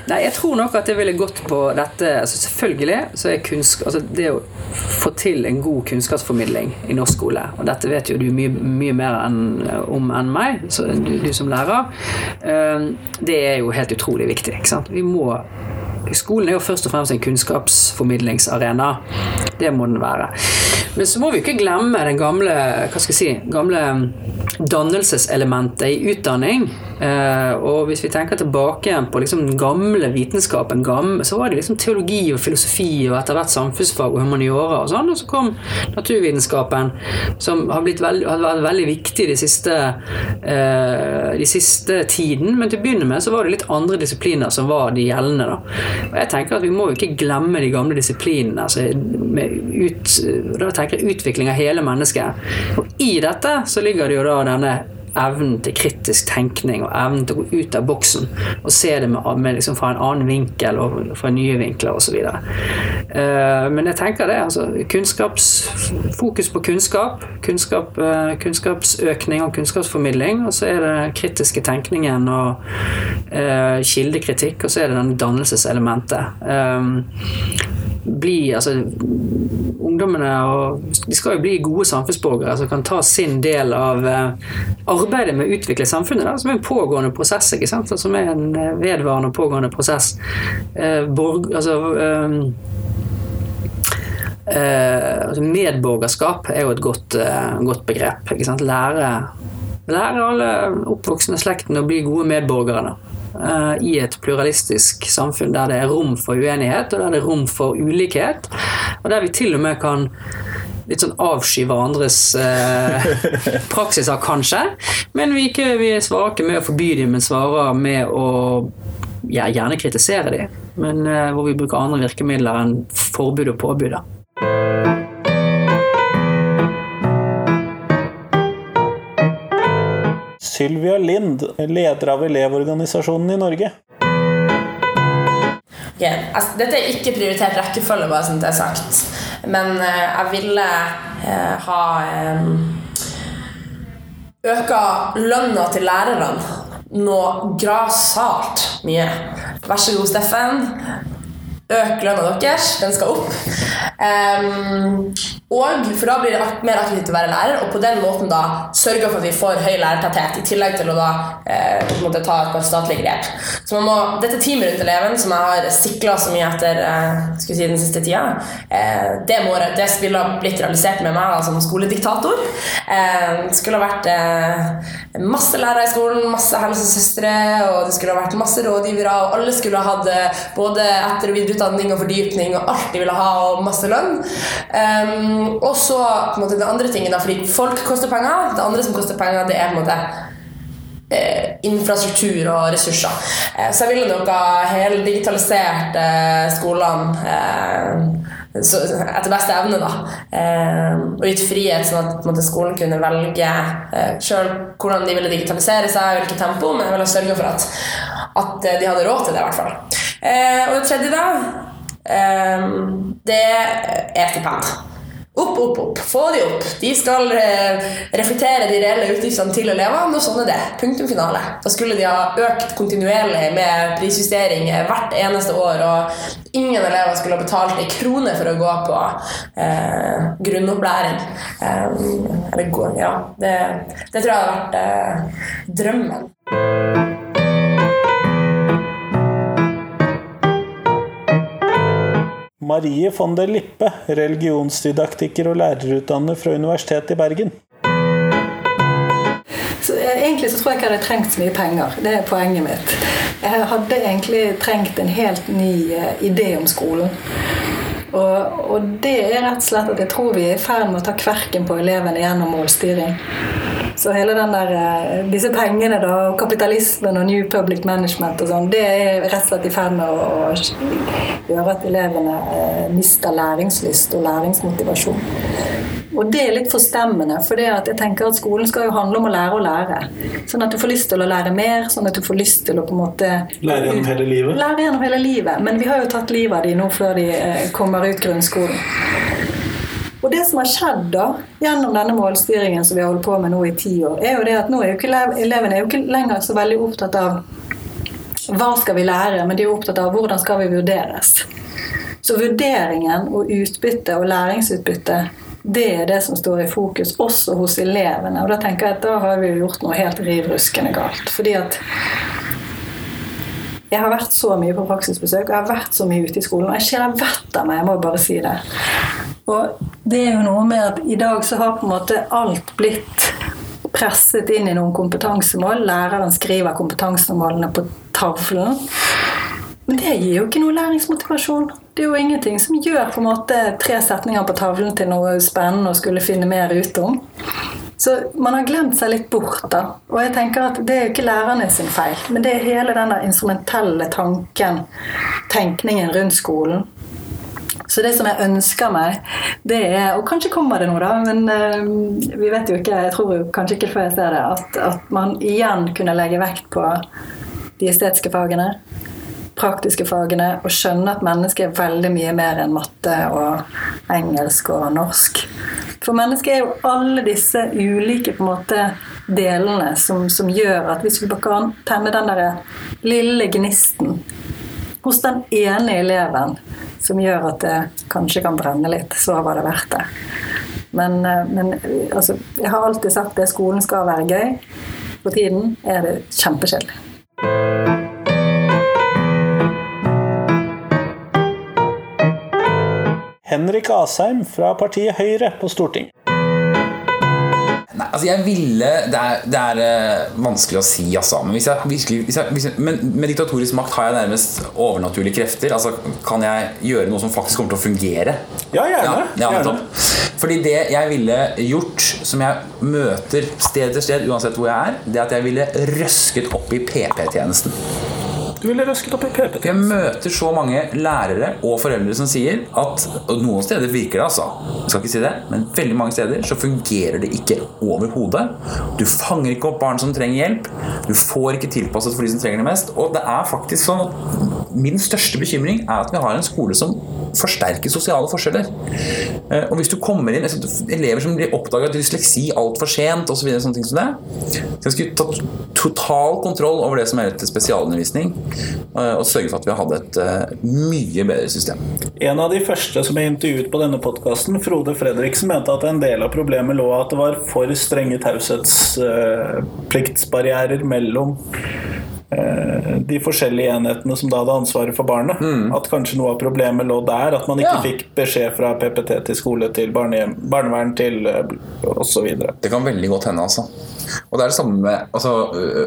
nei, jeg tror nok at jeg ville gått på dette altså Selvfølgelig så er kunsk, altså det å få til en god kunnskapsformidling i norsk skole, og dette vet jo du mye, mye mer enn, om enn meg, så du, du som lærer, ehm, det er jo helt utrolig viktig. Ikke sant? Vi må Skolen er jo først og fremst en kunnskapsformidlingsarena. Det må den være. Men så må vi ikke glemme den gamle, hva skal jeg si, gamle dannelseselementet i utdanning. Eh, og hvis vi tenker tilbake på liksom den gamle vitenskapen, så var det liksom teologi og filosofi og etter hvert samfunnsfag og humaniora og sånn. Og så kom naturvitenskapen, som har, blitt veld, har vært veldig viktig de siste, eh, de siste tiden. Men til å begynne med så var det litt andre disipliner som var de gjeldende. da. Og jeg tenker at Vi må jo ikke glemme de gamle disiplinene. Altså ut, da tenker jeg utvikling av hele mennesket. Og I dette så ligger det jo da denne evnen til kritisk tenkning og evnen til å gå ut av boksen og se det med, med liksom fra en annen vinkel og fra nye vinkler osv. Uh, men jeg tenker det. altså Fokus på kunnskap, kunnskap uh, kunnskapsøkning og kunnskapsformidling. Og så er det den kritiske tenkningen og uh, kildekritikk, og så er det den dannelseselementet. Um, bli, altså, ungdommene og, de skal jo bli gode samfunnsborgere som kan ta sin del av eh, arbeidet med å utvikle samfunnet, da, som er en pågående prosess. ikke sant? Som er en eh, vedvarende pågående prosess. Eh, borg, altså, eh, altså Medborgerskap er jo et godt, godt begrep. ikke sant? Lære, lære alle oppvoksende slekten å bli gode medborgere. da i et pluralistisk samfunn der det er rom for uenighet, og der det er rom for ulikhet, og der vi til og med kan litt sånn avsky hverandres eh, praksiser, kanskje. Men vi, ikke, vi er svake med å forby dem, men svarer med å ja, gjerne kritisere dem. Men eh, hvor vi bruker andre virkemidler enn forbud og påbud. da. Sylvia Lind, leder av Elevorganisasjonen i Norge. Okay. Altså, dette er ikke prioritert rekkefølge, bare sånn det er sagt. Men eh, jeg ville eh, ha øka lønna til lærerne noe grassat mye. Vær så god, Steffen. Øk lønna deres. Den skal opp. Um, og For da blir det mer attraktivt å være lærer, og på den måten da sørge for at vi får høy lærertetthet, i tillegg til å da eh, måtte ta et statlig grep. Så man må, Dette teamet rundt eleven, som jeg har sikla så mye etter eh, si, den siste tida, eh, det, må, det skulle ha blitt realisert med meg da, som skolediktator. Eh, skulle ha vært eh, masse lærere i skolen, masse helsesøstre, og det skulle ha vært masse rådgivere, og alle skulle ha hatt eh, både etter- og videreutdanning og fordypning og alt de ville ha, og masse lønn. Um, og så på en måte den andre tingen, da, fordi folk koster penger. Det andre som koster penger, det er på en måte eh, infrastruktur og ressurser. Eh, så jeg ville nok ha heldigitalisert eh, skolene eh, så, etter beste evne. da. Eh, og gitt frihet, sånn at måte, skolen kunne velge eh, sjøl hvordan de ville digitalisere seg, hvilket tempo, men jeg ville sørge for at, at de hadde råd til det, i hvert fall. og det tredje, da, det er stipend. Opp, opp, opp. Få de opp. De skal eh, reflektere de reelle utgiftene til elevene, og sånn er det. Punktum finale. Da skulle de ha økt kontinuerlig med prisjustering hvert eneste år, og ingen elever skulle ha betalt en krone for å gå på eh, grunnopplæring. Eh, eller Ja. Det, det, tror jeg har vært eh, drømmen. Marie von der Lippe, religionsdidaktiker og lærerutdanner fra Universitetet i Bergen. Så egentlig så tror jeg ikke jeg hadde trengt så mye penger. Det er poenget mitt. Jeg hadde egentlig trengt en helt ny idé om skolen. Og, og det er rett og slett at jeg tror vi er i ferd med å ta kverken på elevene gjennom målstyring. Så hele den der, disse pengene da, og kapitalismen og New Public Management og sånn, det er rett og slett i ferd med å, å gjøre at elevene eh, mister læringslyst og læringsmotivasjon. Og det er litt forstemmende, for jeg tenker at skolen skal jo handle om å lære å lære. Sånn at du får lyst til å lære mer, sånn at du får lyst til å på en måte Lære gjennom hele livet? Lære gjennom hele livet. Men vi har jo tatt livet av de nå før de eh, kommer ut grunnskolen. Og det som har skjedd da, gjennom denne målstyringen som vi har holdt på med nå i ti år, er jo det at nå er jo ikke elevene er jo ikke lenger så veldig opptatt av hva skal vi lære, men de er opptatt av hvordan skal vi vurderes. Så vurderingen og utbytte og læringsutbytte det er det som står i fokus også hos elevene. Og da tenker jeg at da har vi gjort noe helt riv ruskende galt. Fordi at jeg har vært så mye på praksisbesøk og jeg har vært så mye ute i skolen. Og jeg kjenner vettet av meg, jeg må bare si det. Og det er jo noe med at i dag så har på en måte alt blitt presset inn i noen kompetansemål. Læreren skriver kompetansemålene på tavlen. Men det gir jo ikke noe læringsmotivasjon. Det er jo ingenting som gjør på en måte tre setninger på tavlen til noe spennende å skulle finne mer ut om. Så man har glemt seg litt bort. da. Og jeg tenker at det er jo ikke lærerne sin feil, men det er hele den instrumentelle tanken, tenkningen rundt skolen. Så det som jeg ønsker meg, det er Og kanskje kommer det noe, da, men uh, vi vet jo ikke. Jeg tror kanskje ikke før jeg ser det, at, at man igjen kunne legge vekt på de estetiske fagene praktiske fagene og skjønne at mennesket er veldig mye mer enn matte og engelsk og norsk. For mennesket er jo alle disse ulike på en måte delene som, som gjør at hvis vi bare kan tenne den der lille gnisten hos den ene eleven som gjør at det kanskje kan brenne litt, så var det verdt det. Men, eh, men altså, jeg har alltid sagt det skolen skal være gøy. For tiden er det kjempekjedelig. Henrik Asheim fra partiet Høyre på Stortinget. Nei, altså jeg ville Det er, det er uh, vanskelig å si, altså. Men, hvis jeg, virkelig, hvis jeg, hvis jeg, men med diktatorisk makt har jeg nærmest overnaturlige krefter. Altså, Kan jeg gjøre noe som faktisk kommer til å fungere? Ja, gjerne. Ja, ja, Fordi det jeg ville gjort, som jeg møter sted til sted uansett hvor jeg er, det er at jeg ville røsket opp i PP-tjenesten. Du ville røsket opp i PP. Jeg møter så mange lærere og foreldre som sier at og Noen steder virker det, altså. Jeg skal ikke si det, men veldig mange steder så fungerer det ikke overhodet. Du fanger ikke opp barn som trenger hjelp. Du får ikke tilpasset for de som trenger det mest. Og det er faktisk sånn at min største bekymring er at vi har en skole som forsterker sosiale forskjeller. Eh, og hvis du kommer inn Elever som blir oppdaga dysleksi altfor sent osv. Så sånne ting som det. Så jeg skulle tatt total kontroll over det som er til spesialundervisning. Eh, og sørge for at vi hadde et uh, mye bedre system. En av de første som jeg intervjuet på denne podkasten, Frode Fredriksen, mente at en del av problemet lå at det var for strenge taushetspliktsbarrierer mellom Eh, de forskjellige enhetene som da hadde ansvaret for barnet. Mm. At kanskje noe av problemet lå der. At man ikke ja. fikk beskjed fra PPT til skole til barnehjem, barnevern til eh, osv. Det kan veldig godt hende, altså. Og det er det samme med altså,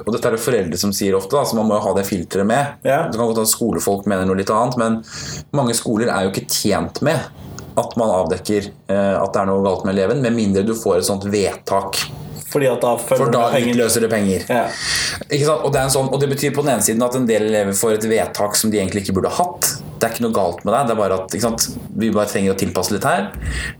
Og dette er det foreldre som sier ofte, da, så man må jo ha det filteret med. Ja. Det kan godt at skolefolk mener noe litt annet, men mange skoler er jo ikke tjent med at man avdekker eh, at det er noe galt med eleven, med mindre du får et sånt vedtak fordi at da For da utløser det penger. Ja. Og, det sånn, og, det betyr på den ene siden at en del elever får et vedtak som de egentlig ikke burde hatt. Det er ikke noe galt med det, det er bare at vi bare trenger å tilpasse litt her.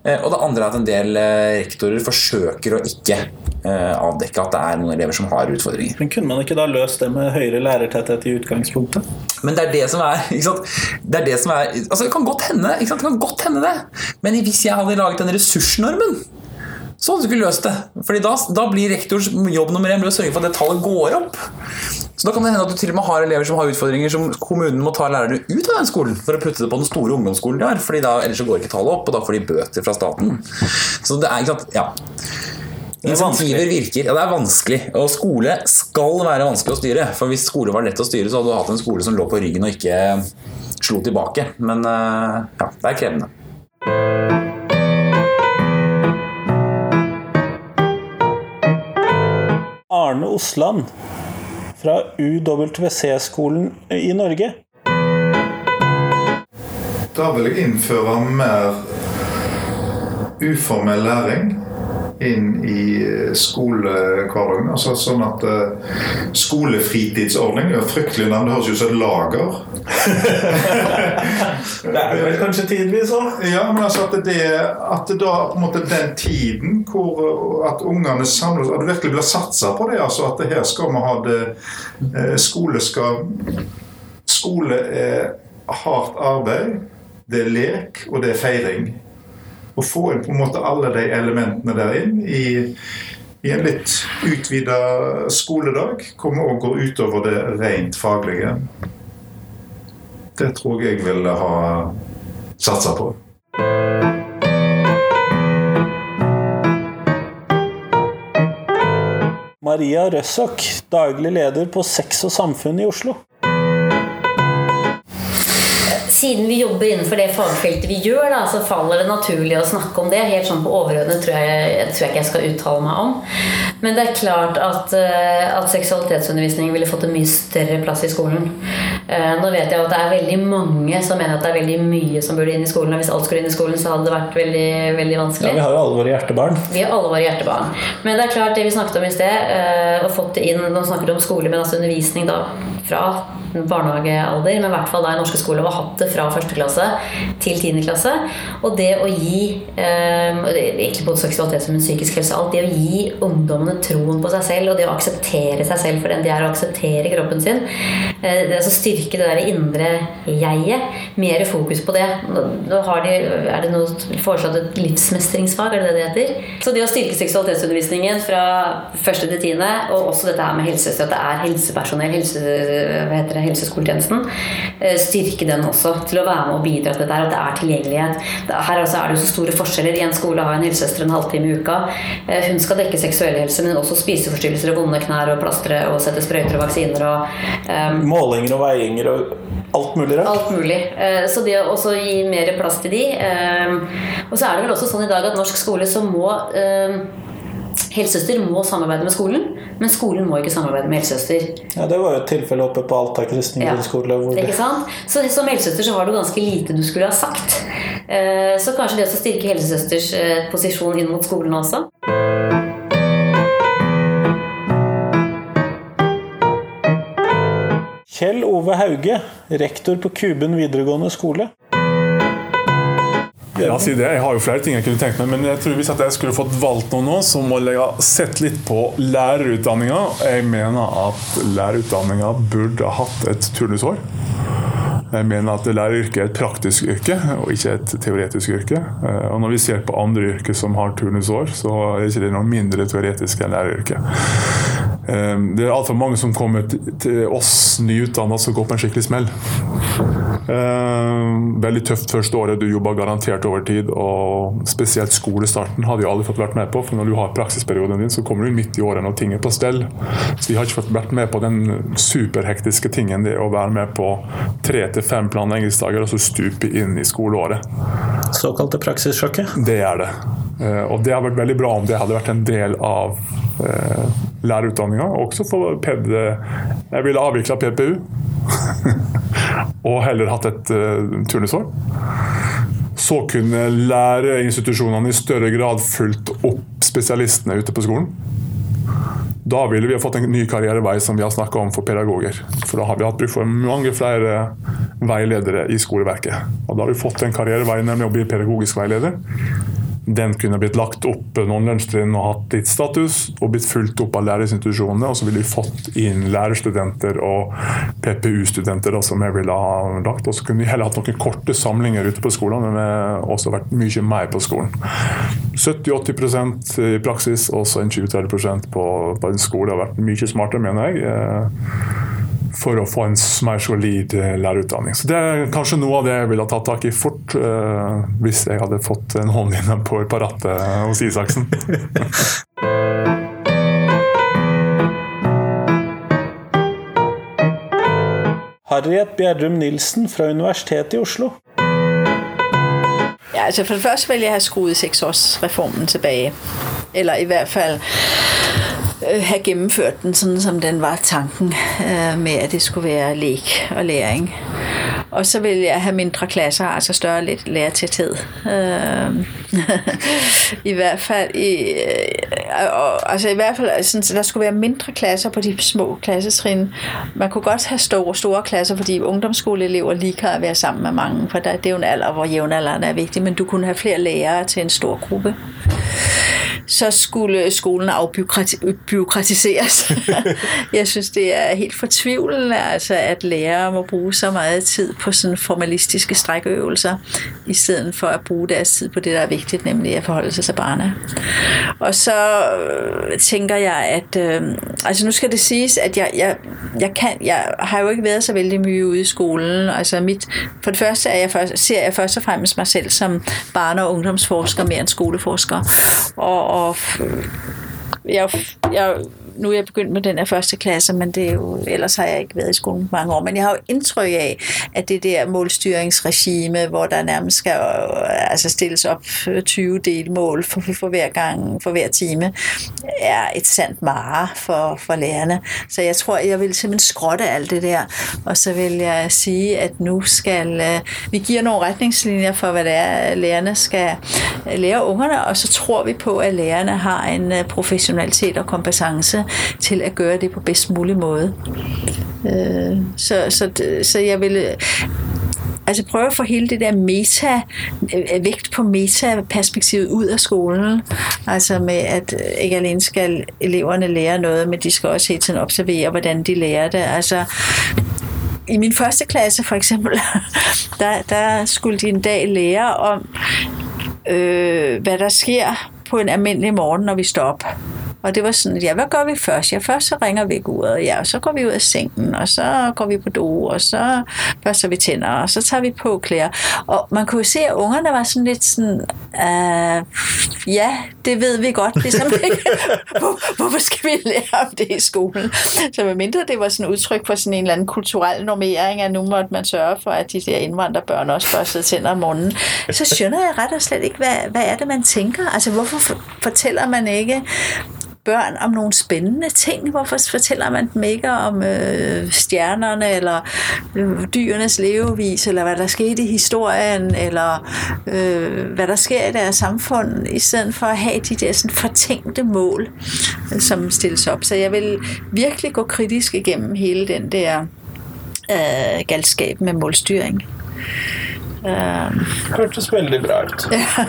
Eh, og det andre er at en del eh, rektorer forsøker å ikke eh, avdekke at det er noen elever som har utfordringer. Men Kunne man ikke da løst det med høyere lærertetthet i utgangspunktet? Men det er det som er, Det er det som er altså Det kan godt hende, det kan godt hende det. Men hvis jeg hadde laget den ressursnormen så hadde du ikke løst det. Fordi da, da blir rektors jobb nummer én å sørge for at det tallet går opp. Så da kan det hende at du til og med har elever som har utfordringer som kommunen må ta lærerne ut av den skolen for å putte det på den store ungdomsskolen de har. Fordi da, ellers så går ikke tallet opp, og da får de bøter fra staten. Så det er ikke sant, ja. Insentiver virker. Ja, det er vanskelig. Og skole skal være vanskelig å styre. For hvis skole var lett å styre, så hadde du hatt en skole som lå på ryggen og ikke slo tilbake. Men eh, ja, det er krevende. Arne Osland fra UWC-skolen i Norge. Da vil jeg innføre mer uformell læring inn i skolehverdagen. Altså sånn at uh, Skolefritidsordning er fryktelig navn. Det høres ut som et lager. det er vel kanskje tidvis òg? Ja, men altså at det, at det da på en måte den tiden hvor at ungene samles At det virkelig blir satsa på det. altså At det her skal vi ha det eh, Skole skal Skole er hardt arbeid, det er lek, og det er feiring. Å få inn på en måte alle de elementene der inn i, i en litt utvida skoledag komme òg gå utover det rent faglige. Det tror jeg jeg ville ha satsa på. Maria Røssok, daglig leder på Sex og Samfunn i Oslo. Siden vi jobber innenfor det fagfeltet vi gjør, da, så faller det naturlig å snakke om det. Helt sånn på overordnet tror jeg, tror jeg ikke jeg skal uttale meg om. Men det er klart at, eh, at seksualitetsundervisning ville fått en mye større plass i skolen. Eh, nå vet jeg at det er veldig mange som mener at det er veldig mye som burde inn i skolen. Og hvis alt skulle inn i skolen, så hadde det vært veldig, veldig vanskelig. Ja, Vi har jo alle våre hjertebarn. Vi har alle våre hjertebarn. Men det er klart det vi snakket om i sted, eh, og fått det inn Nå snakker du om skole, men altså undervisning da fra barnehagealder, men i hvert fall da i norske skoler, har hatt det fra første klasse til tiende klasse. Og det å gi det er egentlig både seksualitet som en psykisk helse, alt det å gi ungdommene troen på seg selv, og det å akseptere seg selv for den de er, og akseptere kroppen sin, eh, det er altså styrke det der indre jeget, mer fokus på det. Nå har de, er det noe foreslått et livsmestringsfag, er det det det heter? Så det å styrke seksualitetsundervisningen fra første til tiende, og også dette her med helsestøtte, er helsepersonell, helse, hva heter det, helseskoletjenesten, eh, styrke den også til å være med og bidra til dette at det er tilgjengelighet. Her altså er det jo så store forskjeller. I en skole har en helsesøster en halvtime i uka. Eh, Hun skal dekke seksuell helse, men også spiseforstyrrelser og vonde knær og plastre og sette sprøyter og vaksiner og um, Målinger og veiinger og alt mulig rart. Alt mulig. Eh, Så det å også gi mer plass til de eh, Og så er det vel også sånn i dag at norsk skole så må eh, Helsesøster må samarbeide med skolen, men skolen må ikke samarbeide med helsesøster. Ja, Det var jo et tilfelle oppe på Alta kristne Ja. grunnskole. Ikke sant? Så som helsesøster så har du ganske lite du skulle ha sagt. Eh, Så kanskje det å styrke helsesøsters eh, posisjon inn mot skolen også. Kjell Ove Hauge, rektor på Kuben videregående skole. Ja, si det. Jeg har jo flere ting jeg kunne tenkt meg, men jeg tror hvis jeg skulle fått valgt noe nå, så må jeg ha sett litt på lærerutdanninga. Jeg mener at lærerutdanninga burde hatt et turnusår. Jeg mener at læreryrket er et praktisk yrke, og ikke et teoretisk yrke. Eh, Og når vi ser på andre yrker som har turnusår, så er det ikke noe mindre teoretisk enn læreryrket. Eh, Det er altfor mange som kommer til oss nyutdanna som går på en skikkelig smell. Eh, veldig tøft første året. Du jobber garantert overtid. Og spesielt skolestarten hadde jeg aldri fått vært med på. For når du har praksisperioden din, så kommer du midt i året når ting er på stell. Så vi har ikke fått vært med på den superhektiske tingen det å være med på tre til fem planleggingsdager og så stupe inn i skoleåret. Såkalte praksissjokket? Det er det. Eh, Og det har vært veldig bra om det hadde vært en del av eh, lærerutdanninga. Også for PED. Jeg ville avvikla PPU. og heller hatt et uh, turnusår. Så kunne læreinstitusjonene i større grad fulgt opp spesialistene ute på skolen. Da ville vi ha fått en ny karrierevei som vi har snakka om for pedagoger. For da har vi hatt bruk for mange flere veiledere i skoleverket. Og da har vi fått en karrierevei nemlig å bli pedagogisk veileder. Den kunne blitt lagt opp noen lunsjtrinn og hatt litt status, og blitt fulgt opp av lærerinstitusjonene. Og så ville vi fått inn lærerstudenter og PPU-studenter som jeg ville ha lagt. Og så kunne vi heller hatt noen korte samlinger ute på skolen, men vi også vært mye mer på skolen. 70-80 i praksis, og så en 20-30% på, på en skole. Har vært mye smartere, mener jeg. For å få en mer solid lærerutdanning. Så Det er kanskje noe av det jeg ville tatt tak i fort uh, hvis jeg hadde fått en hånd inne på, på rattet hos Isaksen. Harriet Bjerrum Nilsen fra Universitetet i Oslo. Ja, altså for det første vil jeg ha skruet seksårsreformen tilbage. Eller i hvert fald øh, have gennemført den, sådan som den var tanken øh, med, at det skulle være lek og læring. Og så vil jeg have mindre klasser, altså større lidt lærertæthed. Øh, I hvert fald, i, øh, og, altså i hvert fald sådan, så der skulle være mindre klasser på de små klassetrin. Man kunne godt have store, store klasser, fordi ungdomsskoleelever lige kan være sammen med mange, for det er jo en alder, hvor jævnaldrende er vigtig, men du kunne have flere lærere til en stor gruppe så skulle skolen afbyråkratiseres. jeg synes, det er helt fortvivlende, altså, at lærere må bruge så meget tid på sådan formalistiske strækøvelser, i stedet for at bruge deres tid på det, der er vigtigt, nemlig at forholde sig til barnet. Og så øh, tænker jeg, at øh, altså nu skal det siges, at jeg, jeg, jeg, kan, jeg har jo ikke været så vældig mye ude i skolen. Altså mit, for det første er jeg først, ser jeg først og fremmest mig selv som barne- og ungdomsforsker mere end skoleforsker. Og, og jeg, jeg, nu er jeg begyndt med den her første klasse, men det er jo, ellers har jeg ikke været i skolen mange år. Men jeg har jo indtryk af, at det der målstyringsregime, hvor der nærmest skal altså stilles op 20 delmål for, for hver gang, for hver time, er et sandt mare for, for lærerne. Så jeg tror, jeg vil simpelthen skrotte alt det der, og så vil jeg sige, at nu skal øh, vi giver nogle retningslinjer for, hvad det er, lærerne skal lære ungerne, og så tror vi på, at lærerne har en øh, professionalitet og kompetence til at gøre det på bedst mulig måde. Øh, så, så, så jeg vil altså prøve at få hele det der meta, vægt på meta-perspektivet ud af skolen. Altså med, at ikke alene skal eleverne lære noget, men de skal også hele tiden observere, hvordan de lærer det. Altså, i min første klasse for eksempel, der, skulle de en dag lære om, øh, hvad der sker på en almindelig morgen, når vi står op. Og det var sådan, ja, hvad gør vi først? Ja, først så ringer vi uret, ja, og så går vi ud af sengen, og så går vi på do, og så børster vi tænder, og så tager vi på klæder. Og man kunne se, at ungerne var sådan lidt sådan, uh, ja, det ved vi godt, ikke. Hvor, hvorfor skal vi lære om det i skolen? Så med mindre det var sådan et udtryk for sådan en eller anden kulturel normering, at nu måtte man sørge for, at de der indvandrerbørn også børstede tænder om morgenen, så skønner jeg ret og slet ikke, hvad, hvad er det, man tænker? Altså, hvorfor fortæller man ikke børn om nogle spændende ting. Hvorfor fortæller man dem ikke om øh, stjernerne, eller øh, dyrenes levevis, eller hvad der skete i historien, eller øh, hvad der sker i deres samfund, i stedet for at have de der sådan, fortænkte mål, øh, som stilles op. Så jeg vil virkelig gå kritisk igennem hele den der øh, galskab med målstyring. Hørtes veldig bra ut.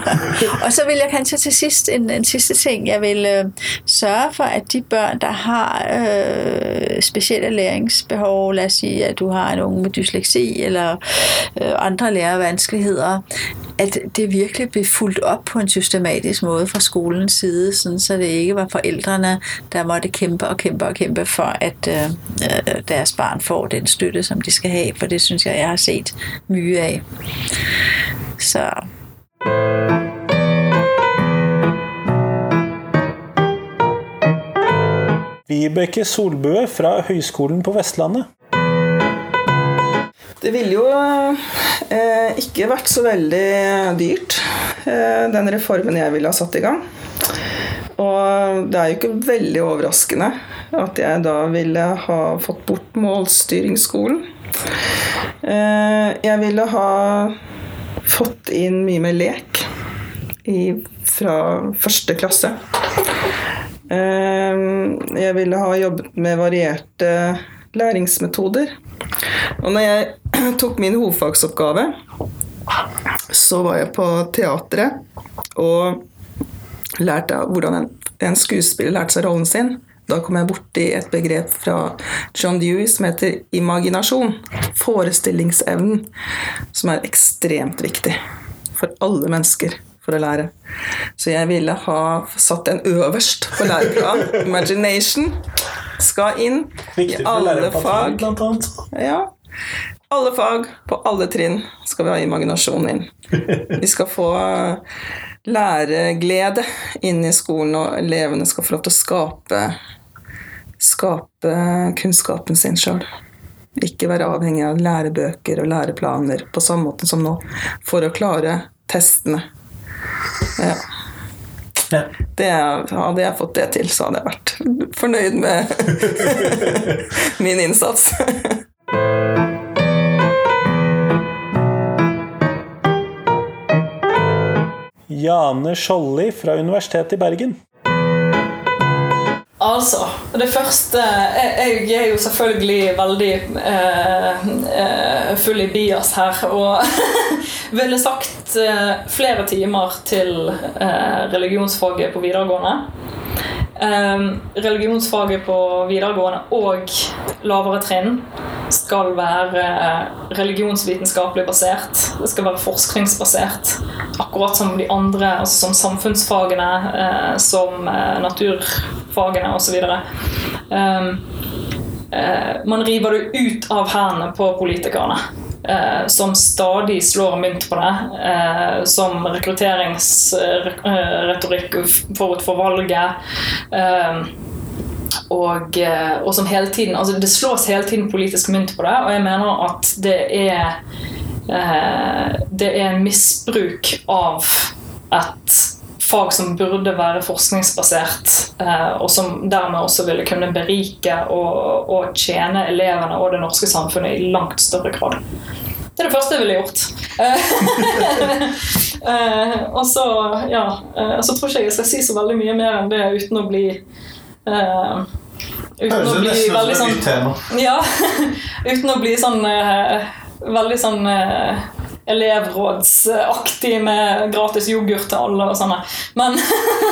og så vil jeg kanskje til sist en, en sidste ting. Jeg vil øh, sørge for, at de børn, der har øh, spesielle læringsbehov, lad oss si at du har en unge med dysleksi eller øh, andre lærevanskeligheter, at det virkelig blir fulgt opp på en systematisk måte fra skolens side, sånn så det ikke var foreldrene der måtte kæmpe og kæmpe og kæmpe for, at øh, øh deres barn får den støtte, som de skal ha, for det synes jeg, jeg har sett mye af. Så Vibeke Solbø fra Høgskolen på Vestlandet. Det ville jo eh, ikke vært så veldig dyrt, eh, den reformen jeg ville ha satt i gang. Og det er jo ikke veldig overraskende at jeg da ville ha fått bort målstyringsskolen. Eh, jeg ville ha fått inn mye mer lek i, fra første klasse. Eh, jeg ville ha jobbet med varierte læringsmetoder. Og når jeg tok min hovedfagsoppgave, så var jeg på teatret og lærte hvordan en, en skuespiller lærte seg rollen sin. Da kom jeg borti et begrep fra John Dewey som heter imaginasjon. Forestillingsevnen, som er ekstremt viktig for alle mennesker for å lære. Så jeg ville ha satt den øverst på læreplanen. Imagination skal inn i alle fag. Ja. Alle fag på alle trinn skal vi ha imaginasjon inn. Vi skal få læreglede inn i skolen, og elevene skal få lov til å skape, skape kunnskapen sin sjøl. Ikke være avhengig av lærebøker og læreplaner på samme måte som nå, for å klare testene. Ja. Det, hadde jeg fått det til, så hadde jeg vært fornøyd med min innsats. Jane Skjolli fra Universitetet i Bergen. Altså, det første Jeg, jeg er jo selvfølgelig veldig eh, eh, full i bias her og ville sagt eh, flere timer til eh, religionsfaget på videregående. Eh, religionsfaget på videregående og lavere trinn skal være eh, religionsvitenskapelig basert. Det skal være forskningsbasert. Akkurat som de andre, altså som samfunnsfagene, eh, som eh, naturfagene osv. Um, eh, man river det ut av hendene på politikerne. Eh, som stadig slår mynt på det. Eh, som rekrutteringsretorikk forut for valget. Eh, og, eh, og som hele tiden altså Det slås hele tiden politisk mynt på det, og jeg mener at det er eh, Det er misbruk av et fag som burde være forskningsbasert, eh, og som dermed også ville kunne berike og, og tjene elevene og det norske samfunnet i langt større grad. Det er det første jeg ville gjort. Eh, og så, ja, eh, så tror ikke jeg jeg skal si så veldig mye mer enn det uten å bli uh, Uten å bli veldig sånn. Ja. Uten å bli sånn uh, Veldig sånn eh, elevrådsaktig med gratis yoghurt til alle og sånne. Men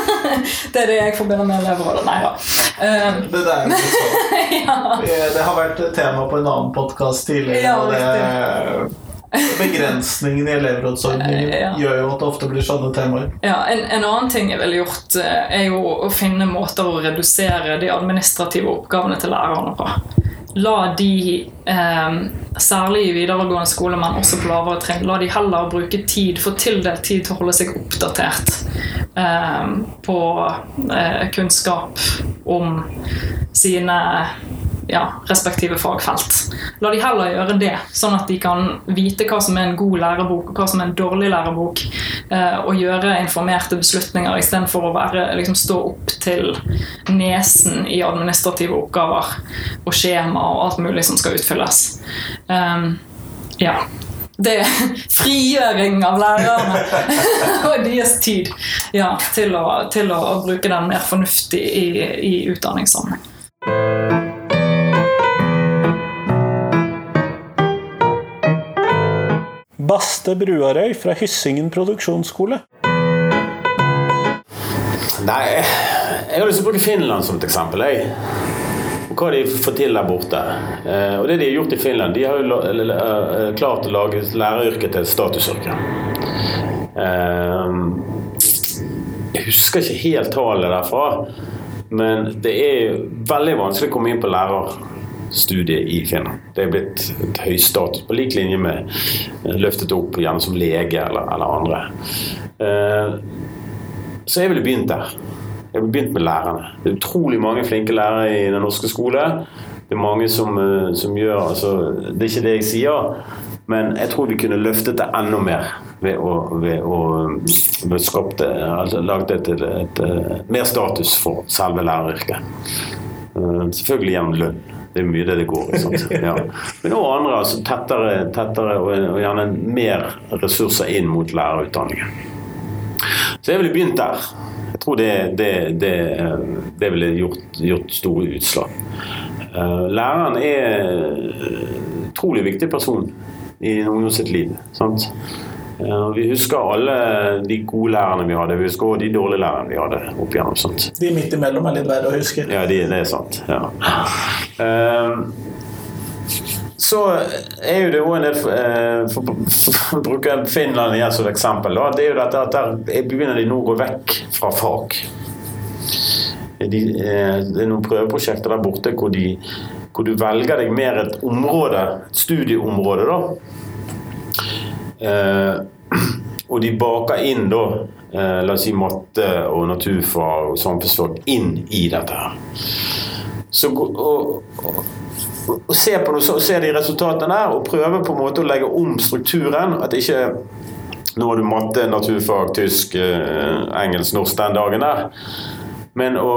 det er det jeg forbinder med elevrådet. Nei da. Um, Det der ja. Det- Det har vært tema på en annen podkast tidligere. Ja, og det Begrensningen i elevrådsordningen Ja. gjør jo at det ofte blir sånne temaer. Ja, en, en annen ting jeg ville gjort, eh, er jo å finne måter å redusere de administrative oppgavene til lærerne på. La de, eh, særlig i videregående skole, men også på lavere trinn, la de heller bruke tid, få tildelt tid til å holde seg oppdatert eh, på eh, kunnskap om sine ja, respektive fagfelt. La de heller gjøre det, sånn at de kan vite hva som er en god lærebok og hva som er en dårlig lærebok, eh, og gjøre informerte beslutninger istedenfor å være, liksom, stå opp til nesen i administrative oppgaver og skjema og alt mulig som skal utfylles. Um, ja. Det er frigjøring av lærerne og deres tid ja, til, å, til å bruke den mer fornuftig i, i utdanningssammenheng. Baste Bruarøy fra Hyssingen produksjonsskole. Nei, jeg har lyst til å bruke Finland som et eksempel. Jeg. Hva de får til der borte. Eh, og det de har gjort i Finland, de har jo eh, klart å lage læreryrket til et statusyrke. Eh, jeg husker ikke helt tallet derfra, men det er veldig vanskelig å komme inn på lærerstudiet i Finland. Det er blitt et høy på lik linje med eh, løftet opp gjerne som lege eller, eller andre. Eh, så jeg ville begynt der. Jeg ville begynt med lærerne. Det er utrolig mange flinke lærere i den norske skole. Det er mange som, eh, som gjør altså, Det er ikke det jeg sier, men jeg tror vi kunne løftet det enda mer ved å, ved å ved å skapt, altså, laget et, et, et, mer status for selve læreryrket. Selvfølgelig gjennom lønn. Det er mye det det går i. sant? Ja. Men også andre, altså tettere, tettere og, og gjerne mer ressurser inn mot lærerutdanningen. Så jeg ville begynt der. Jeg tror det, det, det, det ville gjort, gjort store utslag. Eh, Læreren er en utrolig viktig person i en ungdom sitt liv. Sant? Vi husker alle de gode lærerne vi hadde, vi husker også de dårlige lærerne vi hadde opp igjennom. Sant? De midt imellom er litt verre å huske. Ja, det, det er sant. Ja. Ehm, så er jo det òg en del eh, For for å bruke Finland igjen som et eksempel. Da, det er jo dette at der begynner de nå å gå vekk fra fag. De, eh, det er noen prøveprosjekter der borte hvor, de, hvor du velger deg mer et område, et studieområde, da. Eh, og de baker inn da eh, la oss si matte og naturfag og samfunnsfag inn i dette her. Så og, og, og se på noe, så, se de resultatene der og prøve på en måte å legge om strukturen. At ikke Nå har du matte, naturfag, tysk, eh, engelsk, norsk den dagen der. Men å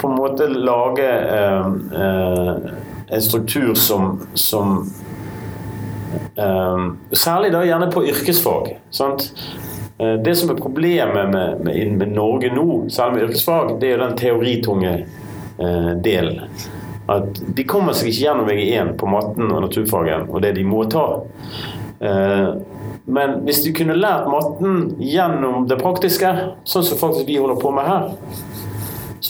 på en måte lage eh, eh, en struktur som, som Særlig da gjerne på yrkesfag. Sant? Eh, Det som er problemet med, med, med Norge nå, særlig med yrkesfag, det er jo den teoritunge eh, delen. At de kommer seg ikke gjennom VG1 på matten og naturfagen og det de må ta. Eh, men hvis du kunne lært matten gjennom det praktiske, sånn som faktisk vi holder på med her,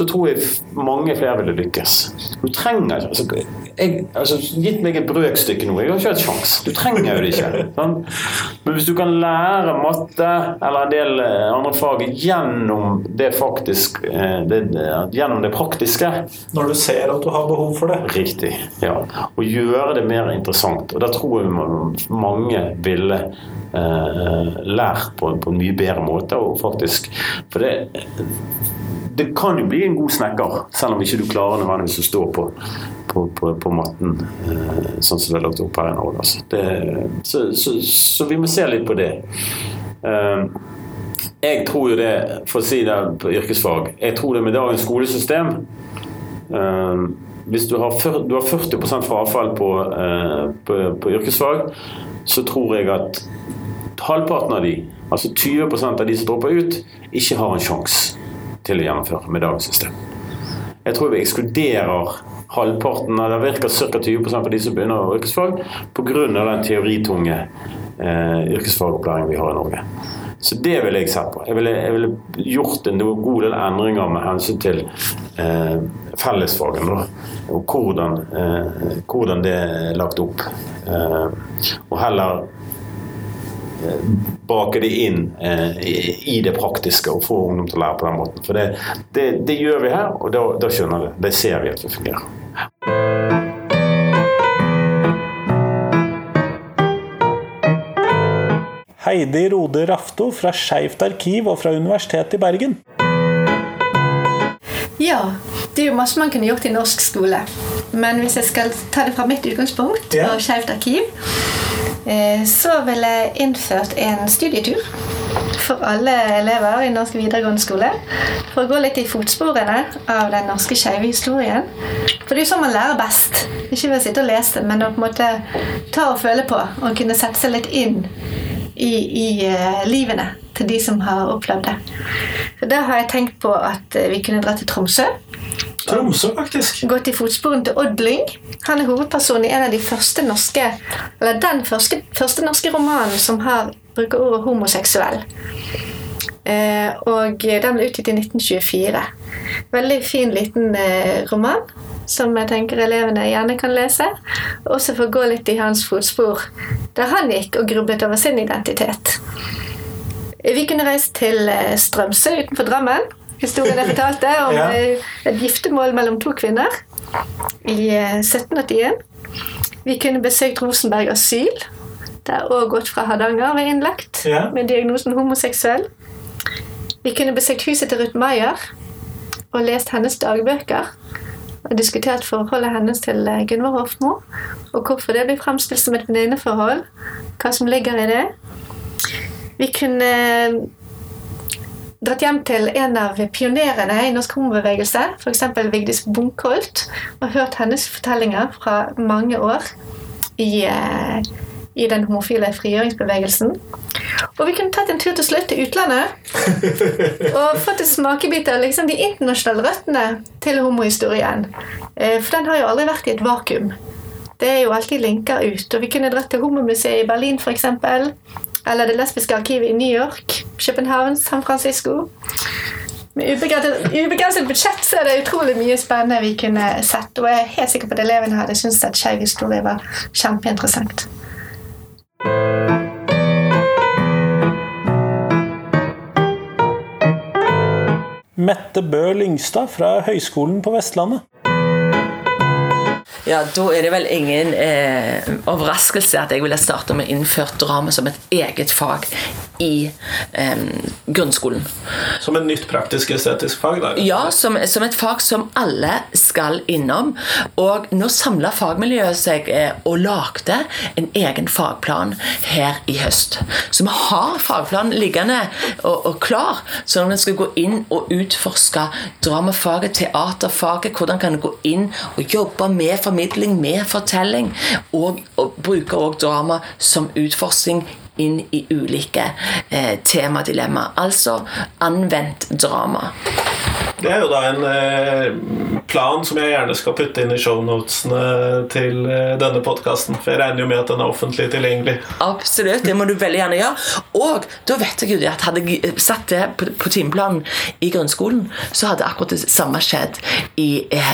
så tror jeg mange flere ville lykkes. Du trenger altså, jeg, altså, Gitt meg et brøkstykke nå, jeg har ikke hatt sjans. Du trenger jo det ikke. Sant? Men hvis du kan lære matte eller en del eh, andre fag gjennom det faktisk eh, det, det- Gjennom det praktiske Når du ser at du har behov for det. Riktig. ja. Og gjøre det mer interessant. Og da tror jeg mange ville eh, lært på, på en mye bedre måte. Og faktisk For det det kan jo bli en god snekker, selv om ikke du klarer nødvendigvis å stå på, på, på, på matten eh, sånn som det er lagt opp her i Norge. Altså. Det, så, så, så vi må se litt på det. Eh, jeg tror jo det, for å si det på yrkesfag, jeg tror det med dagens skolesystem eh, Hvis du har, 40, du har 40 frafall på, på, på yrkesfag, så tror jeg at halvparten av de, altså 20% av de som dropper ut, ikke har en sjanse til å gjennomføre med dagens system. Jeg tror vi ekskluderer halvparten, eller det virker ca. 20 av de som begynner på yrkesfag, pga. den teoritunge eh, yrkesfagopplæringen vi har i Norge. Så det ville jeg sett på. Jeg ville, jeg gjort en god del endringer med hensyn til eh, fellesfagene. Og hvordan, eh, hvordan det er lagt opp. Eh, og heller bake det inn eh, i, det praktiske og få ungdom til å lære på den måten. For det, det, det gjør vi her, og da, da skjønner vi. Det ser vi at det fungerer. Heidi Rode Rafto fra Skeivt arkiv og fra Universitetet i Bergen. Ja, det er jo masse man kunne gjort i norsk skole. Men hvis jeg skal ta det fra mitt utgangspunkt og Skeivt arkiv, så ville jeg innført en studietur for alle elever i norsk videregående skole. For å gå litt i fotsporene av den norske skeive historien. For det er jo sånn man lærer best. Ikke ved å sitte og lese, men å på en måte ta og føle på og kunne sette seg litt inn i, i uh, livene til de som har opplevd det. Så Da har jeg tenkt på at eh, vi kunne dra til Tromsø. Tromsø, faktisk. Gått i fotsporene til Odd Lyng. Han er hovedperson i en av de første norske Eller den første, første norske romanen som har bruker ordet homoseksuell. Eh, og den ble utgitt i 1924. Veldig fin, liten eh, roman som jeg tenker elevene gjerne kan lese. Også for å gå litt i hans fotspor, der han gikk og grublet over sin identitet. Vi kunne reise til eh, Strømsø utenfor Drammen. Historien jeg fortalte om Ja. eh, et giftermål mellom to kvinner i eh, 1781. Vi kunne besøkt Rosenberg asyl, der òg godt fra Hardanger var innlagt Ja. med diagnosen homoseksuell. Vi kunne besøkt huset til Ruth Maier og lest hennes dagbøker. Og diskutert forholdet hennes til eh, Gunvor Hofmo, og hvorfor det blir fremstilt som et venninneforhold. Hva som ligger i det. Vi kunne eh, dratt hjem til en av pionerene i norsk homobevegelse, f.eks. Vigdis Bunkholt, og hørt hennes fortellinger fra mange år i, eh, i den homofile frigjøringsbevegelsen. Og vi kunne tatt en tur til slutt til utlandet og fått en smakebit av liksom, de internasjonale røttene til homohistorien. Eh, For den har jo aldri vært i et vakuum. Det er jo alltid linker ut. Og vi kunne dratt til Homomuseet i Berlin f.eks. Eller Det lesbiske arkivet i New York, København, San Francisco. Med ubegrenset, budsjett så er det utrolig mye spennende vi kunne sett. Og jeg er helt sikker på at elevene hadde syntes at skeiv historie var kjempeinteressant. Mette Bø Lyngstad fra Høgskolen på Vestlandet. Ja, Da er det vel ingen eh, overraskelse at jeg ville starte med å innføre drama som et eget fag i eh, grunnskolen. Som et nytt praktisk-estetisk fag? da? Ja, som, som et fag som alle skal innom. Og nå samla fagmiljøet seg eh, og lagde en egen fagplan her i høst. Så vi har fagplanen liggende og, og klar, så når vi skal gå inn og utforske dramafaget, teaterfaget, hvordan kan vi gå inn og jobbe med formidling, med fortelling, og, og bruke også drama som utforskning inn i ulike eh, temadilemmaer. Altså anvendt drama. Det er jo da en eh, plan som jeg gjerne skal putte inn i shownotene til eh, denne podkasten. For jeg regner jo med at den er offentlig tilgjengelig. Absolutt, det må du veldig gjerne gjøre. Og da vet jeg jo at hadde jeg satt det på, på timeplanen i grunnskolen, så hadde akkurat det samme skjedd i eh,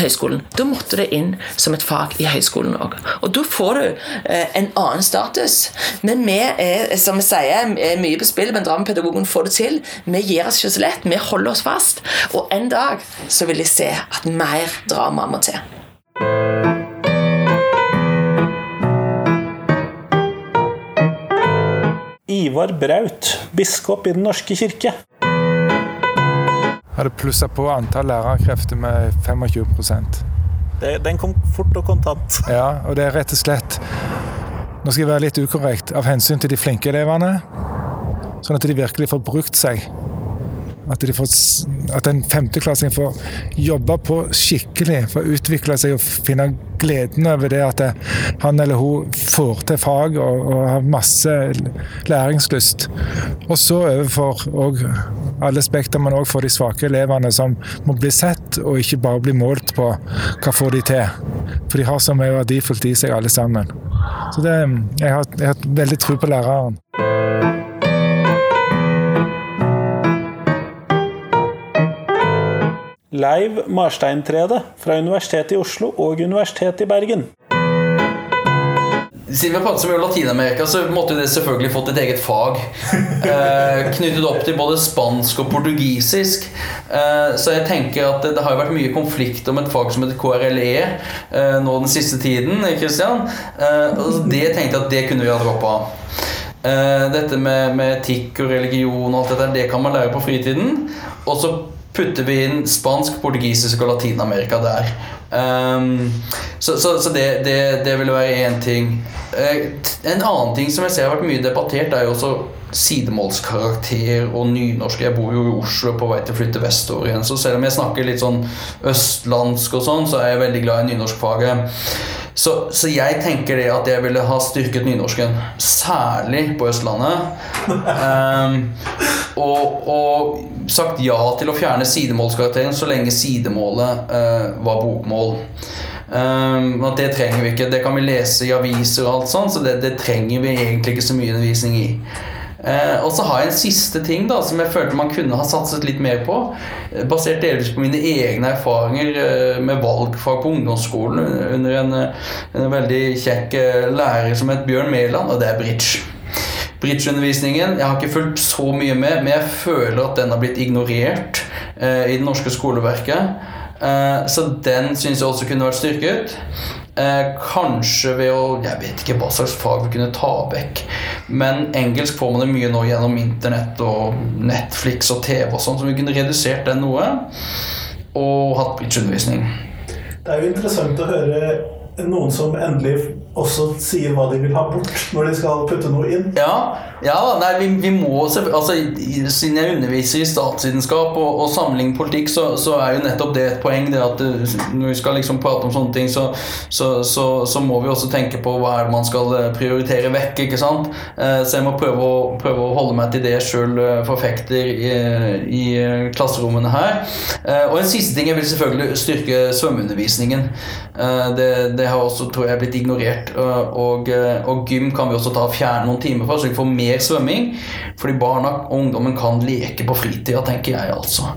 høyskolen. Da måtte det inn som et fag i høyskolen òg. Og da får du en annen status. Men vi er, som vi sier, er mye på spill, men Drammenpedagogen får det til. Vi gir oss ikke så lett. Vi holder oss fast. Og en dag så vil jeg se at mer drama må til. Ivar Braut, biskop i Den norske kirke. Hadde plussa på antall lærerkrefter med 25% det, Den kom fort og kontant. Ja, og det er rett og slett Nå skal jeg være litt ukorrekt. Av hensyn til de flinke elevene, sånn at de virkelig får brukt seg. At, får, at en femteklassing får jobbe på skikkelig, får utvikle seg og finne gleden over det at han eller hun får til fag og, og har masse læringslyst. Og så overfor og alle spekter, men òg for de svake elevene som må bli sett, og ikke bare bli målt på hva får de til. For de har så mye verdifullt i seg, alle sammen. Så det, jeg, har, jeg har veldig tro på læreren. Leiv Marsteintrede fra Universitetet i Oslo og Universitetet i Bergen. Siden vi har pratet om Latin-Amerika, så måtte det selvfølgelig fått et eget fag. Eh, knyttet opp til både spansk og portugisisk. Eh, så jeg tenker at det, det har vært mye konflikt om et fag som heter KRLE eh, nå den siste tiden. Christian. Eh, det tenkte jeg at det kunne vi ha droppa. Eh, dette med, med etikk og religion og alt dette, det kan man lære på fritiden. Og så putter vi inn spansk, portugisisk og Latin-Amerika der. Um, så, så, så det, det, det, vil være én ting. Uh, en annen ting som jeg ser har vært mye debattert, er jo også sidemålskarakter og nynorsk. Jeg bor jo i Oslo på vei til å flytte vestover igjen, så selv om jeg snakker litt sånn østlandsk og sånn, så er jeg veldig glad i nynorskfaget. Så, så, jeg tenker det at jeg ville ha styrket nynorsken, særlig på Østlandet. Um, og, og, sagt ja til å fjerne sidemålskarakteren så lenge sidemålet uh, var bokmål. Um, at Det trenger vi ikke. Det kan vi lese i aviser, og alt sånt, så det, det trenger vi egentlig ikke så mye undervisning i. Uh, og så har jeg en siste ting da som jeg følte man kunne ha satset litt mer på. eh, Basert delvis på mine egne erfaringer uh, med valgfag på ungdomsskolen under en, eh, en veldig kjekk uh, lærer som het Bjørn Mæland, og det er bridge. Bridgeundervisningen Jeg har ikke fulgt så mye med, men jeg føler at den har blitt ignorert eh, i det norske skoleverket. Eh, så den syns jeg også kunne vært styrket. Eh, kanskje ved å Jeg vet ikke hva slags fag vi kunne ta vekk. Men engelsk får man det mye nå gjennom internett og Netflix og TV og sånn, så vi kunne redusert den noe. Og hatt bridgeundervisning. Det er jo interessant å høre noen som endelig også sier hva de vil ha bort når de skal putte noe inn. Ja, ja nei, vi, vi må altså, Siden jeg underviser i statsvitenskap og, og sammenligner politikk, så, så, er jo nettopp det et poeng. Det at når vi skal liksom prate om sånne ting, så, så, så, må vi også tenke på hva er det man skal prioritere vekk. ikke sant? Så jeg må prøve å, prøve å holde meg til det jeg sjøl forfekter i, i, klasserommene her. Og en siste ting jeg vil selvfølgelig styrke svømmeundervisningen. Det, det har også, tror jeg, blitt ignorert. Og, og, gym kan vi også ta fjerne noen timer for, så vi får mer svømming. Fordi barna og ungdommen kan leke på fritida, tenker jeg altså.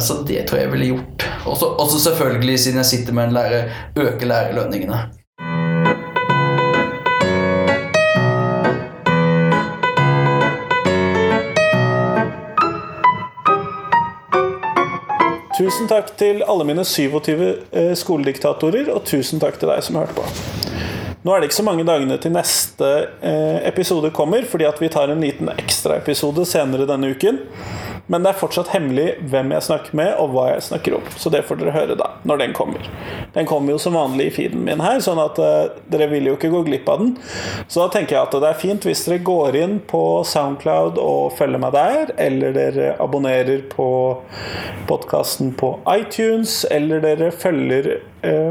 Så det tror jeg ville gjort. Og så selvfølgelig, siden jeg sitter med en lærer, øke lærerlønningene. Tusen takk til alle mine 27 skolediktatorer, og tusen takk til deg som hørte på. Nå er det ikke så mange dagene til neste eh, episode kommer, fordi at vi tar en liten ekstraepisode senere denne uken. Men det er fortsatt hemmelig hvem jeg snakker med, og hva jeg snakker om. Så det får dere høre da, når den kommer. Den kommer jo som vanlig i feeden min her, sånn at uh, dere vil jo ikke gå glipp av den. Så da tenker jeg at det er fint hvis dere går inn på Soundcloud og følger meg der, eller dere abonnerer på podkasten på iTunes, eller dere følger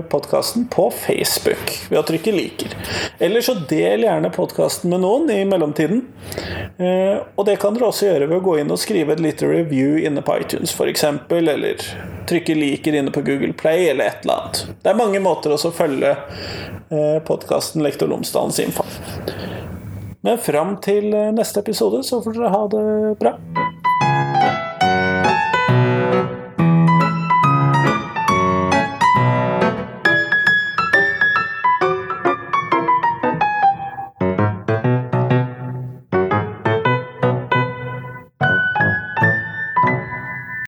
podkasten på Facebook ved å trykke 'liker'. Eller så del gjerne podkasten med noen i mellomtiden. Eh, Og det kan dere også gjøre ved å gå inn og skrive et lite review inne på iTunes f.eks., eller trykke 'liker' inne på Google Play, eller et eller annet. Det er mange måter også å følge podkasten Lektor Lomsdalens innfall. Men fram til neste episode så får dere ha det bra.